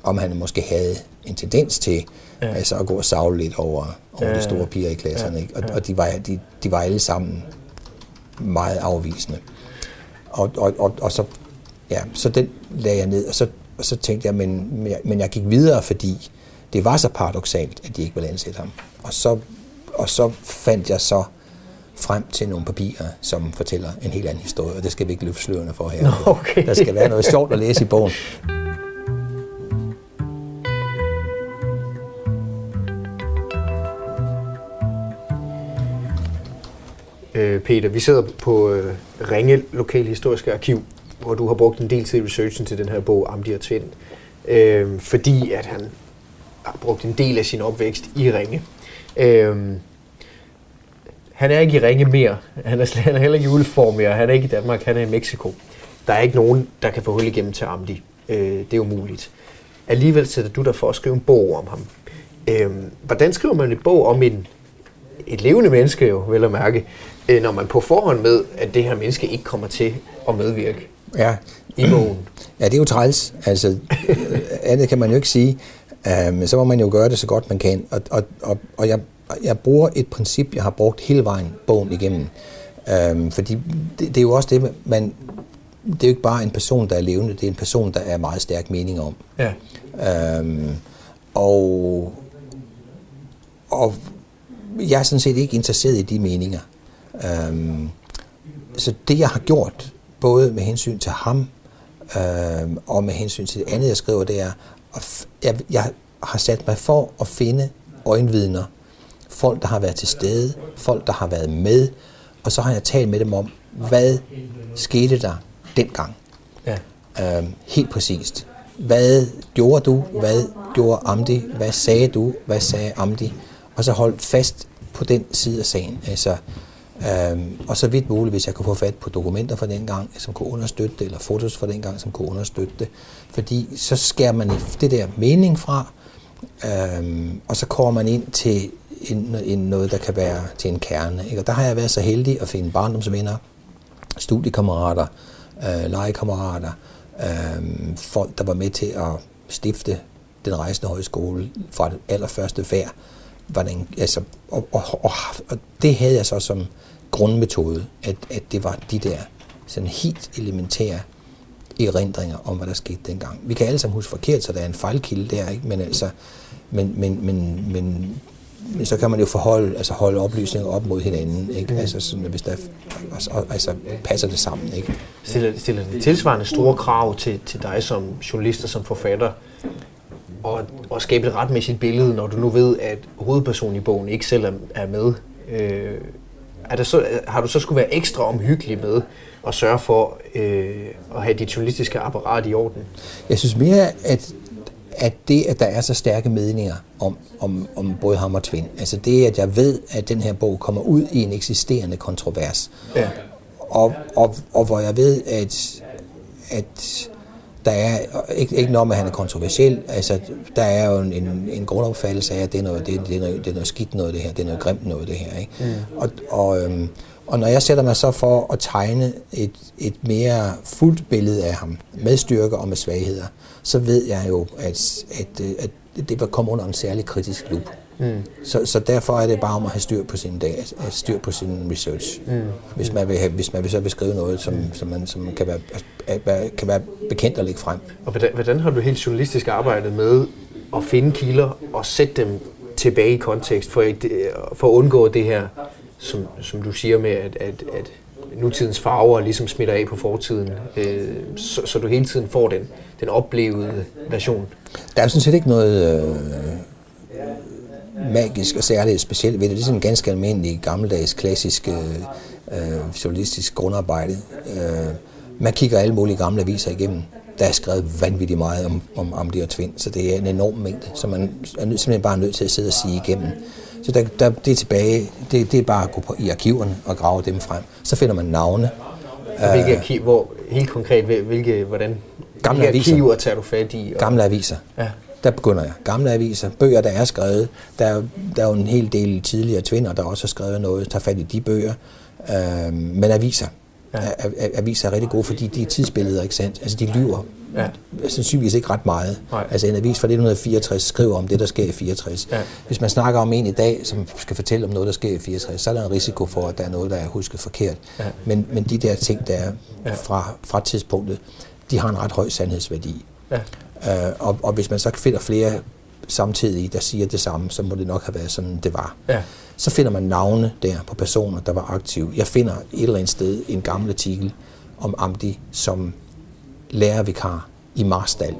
om han måske havde en tendens til ja. altså, at gå og savle lidt over, over ja, de store piger i klasserne. Ja, ikke? Og, ja. og de, var, de, de var alle sammen meget afvisende. Og, og, og, og så, ja, så den lagde jeg ned, og så, og så tænkte jeg, men, men jeg gik videre, fordi det var så paradoxalt, at de ikke ville ansætte ham. Og så, og så fandt jeg så frem til nogle papirer, som fortæller en helt anden historie, og det skal vi ikke løfte slørene for her. Okay. Der skal være noget sjovt at læse i bogen. Øh, Peter, vi sidder på øh, Ringe Lokalhistoriske Arkiv, hvor du har brugt en del tid i researchen til den her bog, Amdi og Tvind, øh, fordi at han brugt en del af sin opvækst i Ringe. Øh, han er ikke i Ringe mere. Han er, han er heller ikke i Ulfborg mere. Han er ikke i Danmark. Han er i Mexico. Der er ikke nogen, der kan få hul igennem til Amdi. Øh, det er umuligt. Alligevel sætter du dig for at skrive en bog om ham. Øh, hvordan skriver man en bog om en, et levende menneske, jo, vel at mærke, øh, når man på forhånd med, at det her menneske ikke kommer til at medvirke ja. i bogen? Ja, det er jo træls. Altså, andet kan man jo ikke sige. Øh, men så må man jo gøre det så godt man kan. Og, og, og, og jeg, jeg bruger et princip, jeg har brugt hele vejen bogen igennem. Øhm, fordi det, det er jo også det, man, det er jo ikke bare en person, der er levende, det er en person, der er meget stærk mening om. Ja. Øhm, og, og jeg er sådan set ikke interesseret i de meninger. Øhm, så det, jeg har gjort, både med hensyn til ham, øhm, og med hensyn til det andet, jeg skriver, det er, at jeg, jeg har sat mig for at finde øjenvidner, folk, der har været til stede, folk, der har været med, og så har jeg talt med dem om, hvad skete der dengang? Ja. Øhm, helt præcist. Hvad gjorde du? Hvad gjorde Amdi? Hvad sagde du? Hvad sagde Amdi? Og så hold fast på den side af sagen. Altså, øhm, og så vidt muligt, hvis jeg kunne få fat på dokumenter fra den gang, som kunne understøtte det, eller fotos fra den gang, som kunne understøtte det. Fordi så skærer man det der mening fra, øhm, og så kommer man ind til en, en, noget, der kan være til en kerne. Ikke? Og der har jeg været så heldig at finde barndomsvenner, studiekammerater, øh, legekammerater, øh, folk, der var med til at stifte den rejsende højskole fra det allerførste færd. Var den, altså, og, og, og, og det havde jeg så som grundmetode, at, at det var de der sådan helt elementære erindringer om, hvad der skete dengang. Vi kan alle sammen huske forkert, så der er en fejlkilde der, ikke? men altså, men, men, men, men men så kan man jo forholde, altså holde oplysninger op mod hinanden, ikke? Altså sådan, hvis der altså, altså, passer det sammen, ikke? Stiller, stiller det tilsvarende store krav til, til dig som journalist og som forfatter, og, og skabe et retmæssigt billede, når du nu ved, at hovedpersonen i bogen ikke selv er med. Øh, er der så, har du så skulle være ekstra omhyggelig med at sørge for øh, at have dit journalistiske apparat i orden? Jeg synes mere, at at det, at der er så stærke meninger om, om, om både ham og Twin, altså det, at jeg ved, at den her bog kommer ud i en eksisterende kontrovers, ja. og, og, og hvor jeg ved, at, at der er ikke, ikke noget med, at han er kontroversiel. Altså, der er jo en, en, en grundopfattelse af, at det er, noget, det, det, er noget, det er noget skidt noget, det her. Det er noget grimt noget, det her. Ikke? Mm. Og, og, øhm, og når jeg sætter mig så for at tegne et, et mere fuldt billede af ham, med styrker og med svagheder, så ved jeg jo, at, at, at det vil komme under en særlig kritisk lup. Mm. Så, så derfor er det bare om at have styr på sin have styr på sin research. Mm. Hvis, man vil have, hvis man vil så beskrive noget, som, som, man, som kan, være, kan være bekendt at lægge frem. Og hvordan, hvordan har du helt journalistisk arbejdet med at finde kilder og sætte dem tilbage i kontekst, for, for at undgå det her, som, som du siger med, at, at, at nutidens farver ligesom smitter af på fortiden, øh, så, så du hele tiden får den, den oplevede version. Der er sådan set ikke noget øh, magisk og særligt specielt ved det. Det er sådan en ganske almindelig, gammeldags, klassisk øh, journalistisk grundarbejde. Øh, man kigger alle mulige gamle aviser igennem. Der er skrevet vanvittigt meget om, om, om de her tvind, så det er en enorm mængde, som man er simpelthen bare nødt til at sidde og sige igennem. Så der, der, det er tilbage, det, det er bare at gå på, i arkiverne og grave dem frem. Så finder man navne, Og hvilke arkiv, hvor, helt konkret, hvilke, hvordan, Gamle hvilke aviser. arkiver tager du fat i? Og, Gamle aviser. Ja. Der begynder jeg. Gamle aviser, bøger, der er skrevet. Der er, der er jo en hel del tidligere tvinder, der også har skrevet noget. Tag fat i de bøger. Øh, men aviser. Ja. Aviser er rigtig gode, fordi de er tidsbilleder, ikke sandt? Altså, de lyver Ja. sandsynligvis ikke ret meget. Nej. Altså en avis fra 1964 skriver om det, der sker i 64. Ja. Hvis man snakker om en i dag, som skal fortælle om noget, der sker i 64, så er der en risiko for, at der er noget, der er husket forkert. Ja. Men, men de der ting, der er fra, fra tidspunktet, de har en ret høj sandhedsværdi. Ja. Øh, og, og hvis man så finder flere samtidig, der siger det samme, så må det nok have været sådan, det var. Ja. Så finder man navne der på personer, der var aktive. Jeg finder et eller andet sted en gammel artikel om Amdi som lærervikar i Marstal,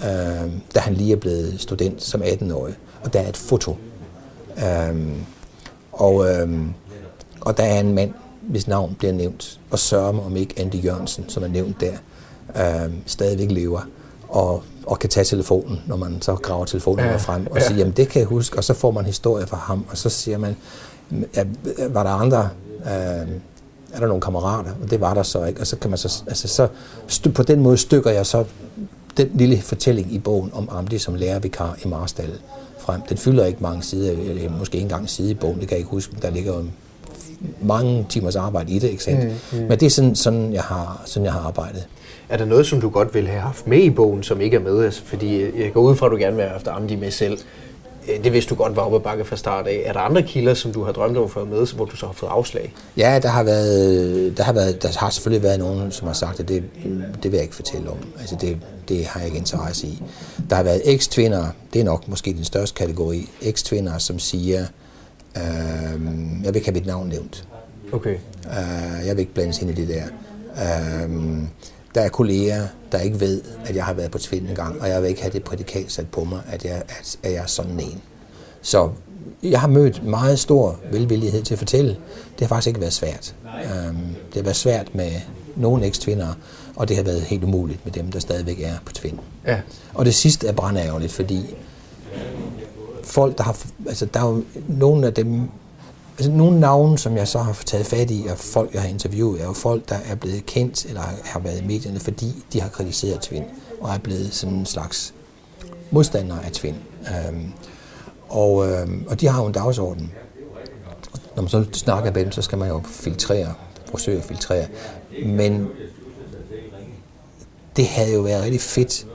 øh, da han lige er blevet student som 18-årig. Og der er et foto. Øh, og, øh, og der er en mand, hvis navn bliver nævnt, og sørger om ikke Andy Jørgensen, som er nævnt der, øh, stadigvæk lever og, og kan tage telefonen, når man så graver telefonen Ja, frem og ja. siger, jamen det kan jeg huske, og så får man historie fra ham, og så siger man, "Ja, var der andre, øh, er der nogle kammerater, og det var der så ikke, og så kan man så, altså så st- på den måde stykker jeg så den lille fortælling i bogen om Amdi som lærervikar i Marstal frem. Den fylder ikke mange sider, eller måske ikke engang en side i bogen, det kan jeg ikke huske, der ligger jo mange timers arbejde i det, ikke sandt? Mm, mm. Men det er sådan, sådan, jeg har, sådan, jeg har arbejdet. Er der noget, som du godt ville have haft med i bogen, som ikke er med? Altså, fordi jeg går ud fra, at du gerne vil have haft Amdi med selv. Øh, Det vidste du godt var oppe ad bakke fra start af. Er der andre kilder, som du har drømt om at få med, hvor du så har fået afslag? Ja, der har været, der har været, der har selvfølgelig været nogen, som har sagt, at det, det vil jeg ikke fortælle om. Altså det, det har jeg ikke interesse i. Der har været eks-tvinder, det er nok måske den største kategori, eks-tvinder, som siger, øh, jeg vil ikke have mit navn nævnt. Okay. Øh, jeg vil ikke blandes ind i det der. Øh, der er kolleger, der ikke ved, at jeg har været på Tvind en gang, og jeg vil ikke have det prædikat sat på mig, at jeg, at, at jeg er sådan en. Så jeg har mødt meget stor velvillighed til at fortælle. Det har faktisk ikke været svært. Øh, det har været svært med nogle eks-tvinder, og det har været helt umuligt med dem, der stadigvæk er på Tvind. Ja. Og det sidste er brandærgerligt, fordi folk, der har... Altså, der er jo nogle af dem... Altså, nogle navne, som jeg så har taget fat i, og folk, jeg har interviewet, er jo folk, der er blevet kendt, eller har været i medierne, fordi de har kritiseret Tvind, og er blevet sådan en slags modstandere af Tvind. Øhm, og, øhm, og de har jo en dagsorden. Når man så snakker med dem, så skal man jo filtrere, forsøge at filtrere. Men det havde jo været rigtig fedt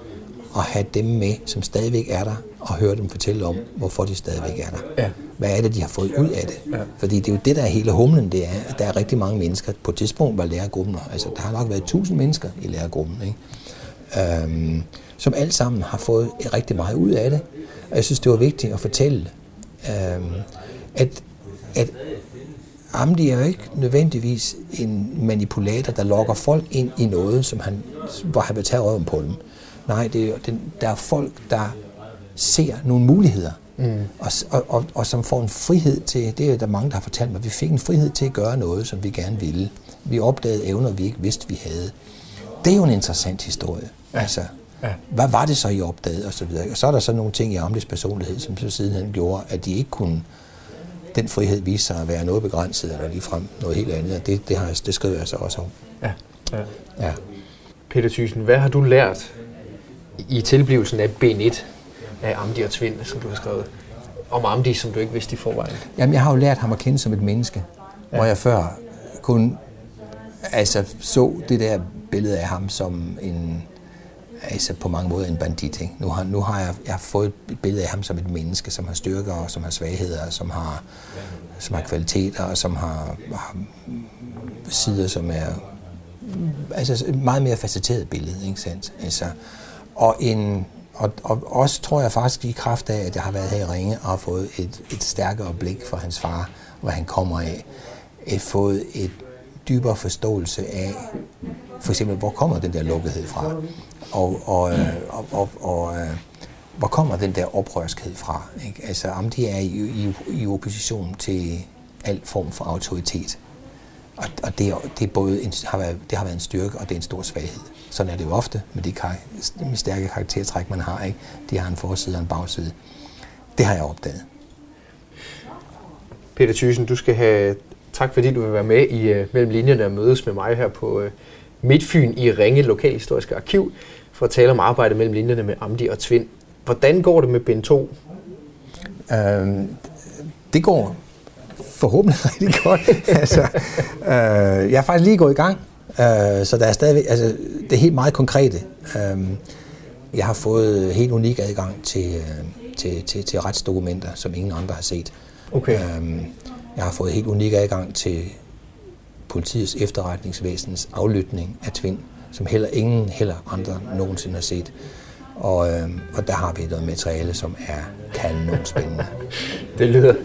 at have dem med, som stadigvæk er der, og høre dem fortælle om, hvorfor de stadigvæk er der. Ja. Hvad er det, de har fået ud af det? Ja. Fordi det er jo det, der er hele humlen, det er, at der er rigtig mange mennesker. På et tidspunkt var lærergruppen, altså der har nok været tusind mennesker i lærergruppen, ikke? Øhm, som alle sammen har fået rigtig meget ud af det. Og jeg synes, det var vigtigt at fortælle, øhm, at, at Amdi er jo ikke nødvendigvis en manipulator, der lokker folk ind i noget, som han, hvor han vil tage røven på dem. Nej, det er, den, der er folk, der ser nogle muligheder, mm. og, og, og, og som får en frihed til, det er der mange, der har fortalt mig, vi fik en frihed til at gøre noget, som vi gerne ville. Vi opdagede evner, vi ikke vidste, vi havde. Det er jo en interessant historie. Ja. Altså, Ja. hvad var det så, I opdagede, og så videre. Og så er der så nogle ting i Amlis personlighed, som så sidenhen gjorde, at de ikke kunne den frihed viste sig at være noget begrænset, eller ligefrem noget helt andet. Og det, det, har, det skriver jeg så også om. Ja. ja. Ja. Peter Thyssen, hvad har du lært i tilblivelsen af B1 af Amdi og Tvind, som du har skrevet? Om Amdi, som du ikke vidste i forvejen. Jamen, jeg har jo lært ham at kende som et menneske, ja. hvor jeg før kun altså, så det der billede af ham som en, altså på mange måder en bandit. Ikke? Nu, har, nu har jeg, jeg har fået et billede af ham som et menneske, som har styrker og som har svagheder, som har, som har kvaliteter og som har, har sider, som er altså et meget mere facetteret billede, ikke sandt? Altså, og, en, og, og også tror jeg faktisk i kraft af, at jeg har været her i Ringe og har fået et, et stærkere blik for hans far, hvor han kommer af, et, fået et dybere forståelse af, for eksempel, hvor kommer den der lukkethed fra? Og, og, øh, og, og, og øh, hvor kommer den der oprørskhed fra? Ikke? Altså, om de er i, i, i opposition til al form for autoritet. Og, og det, det, både en, har været, det har været en styrke, og det er en stor svaghed. Sådan er det jo ofte med de kar- med stærke karaktertræk, man har. Ikke? De har en forside og en bagside. Det har jeg opdaget. Peter Thyssen, du skal have tak fordi du vil være med i uh, Mellem Linjerne og mødes med mig her på uh, Midtfyn i Ringe Lokalhistoriske Arkiv for at tale om arbejdet mellem linjerne med Amdi og Tvind. Hvordan går det med bind 2? Øhm, det går forhåbentlig rigtig godt. altså, øh, jeg har faktisk lige gået i gang, øh, så der er stadigvæk, altså, det er helt meget konkrete. Øh, jeg har fået helt unik adgang til, øh, til, til, til retsdokumenter, som ingen andre har set. Okay. Øh, jeg har fået helt unik adgang til politiets efterretningsvæsens aflytning af Tvind, som heller ingen heller andre nogensinde har set. Og, øh, og der har vi noget materiale, som er kanon spændende. det, lyder,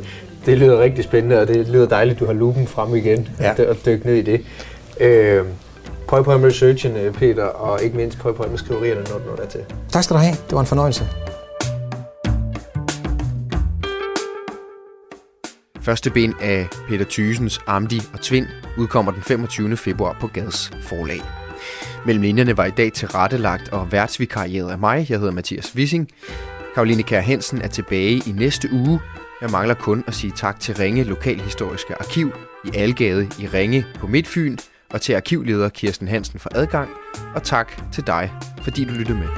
det lyder rigtig spændende, og det lyder dejligt, at du har lupen frem igen ja. og dykke ned i det. Øh, Pøj på med researchen, øh, Peter, og ikke mindst pøj på med skriverierne, når du når der til. Tak skal du have. Det var en fornøjelse. Første ben af Peter Thysens Amdi og Tvind udkommer den 25. februar på Gads forlag. Mellem linjerne var i dag tilrettelagt og værtsvikarieret af mig. Jeg hedder Mathias Wissing. Karoline Kær Hansen er tilbage i næste uge. Jeg mangler kun at sige tak til Ringe Lokalhistoriske Arkiv i Algade i Ringe på Midtfyn, og til arkivleder Kirsten Hansen for adgang, og tak til dig, fordi du lyttede med.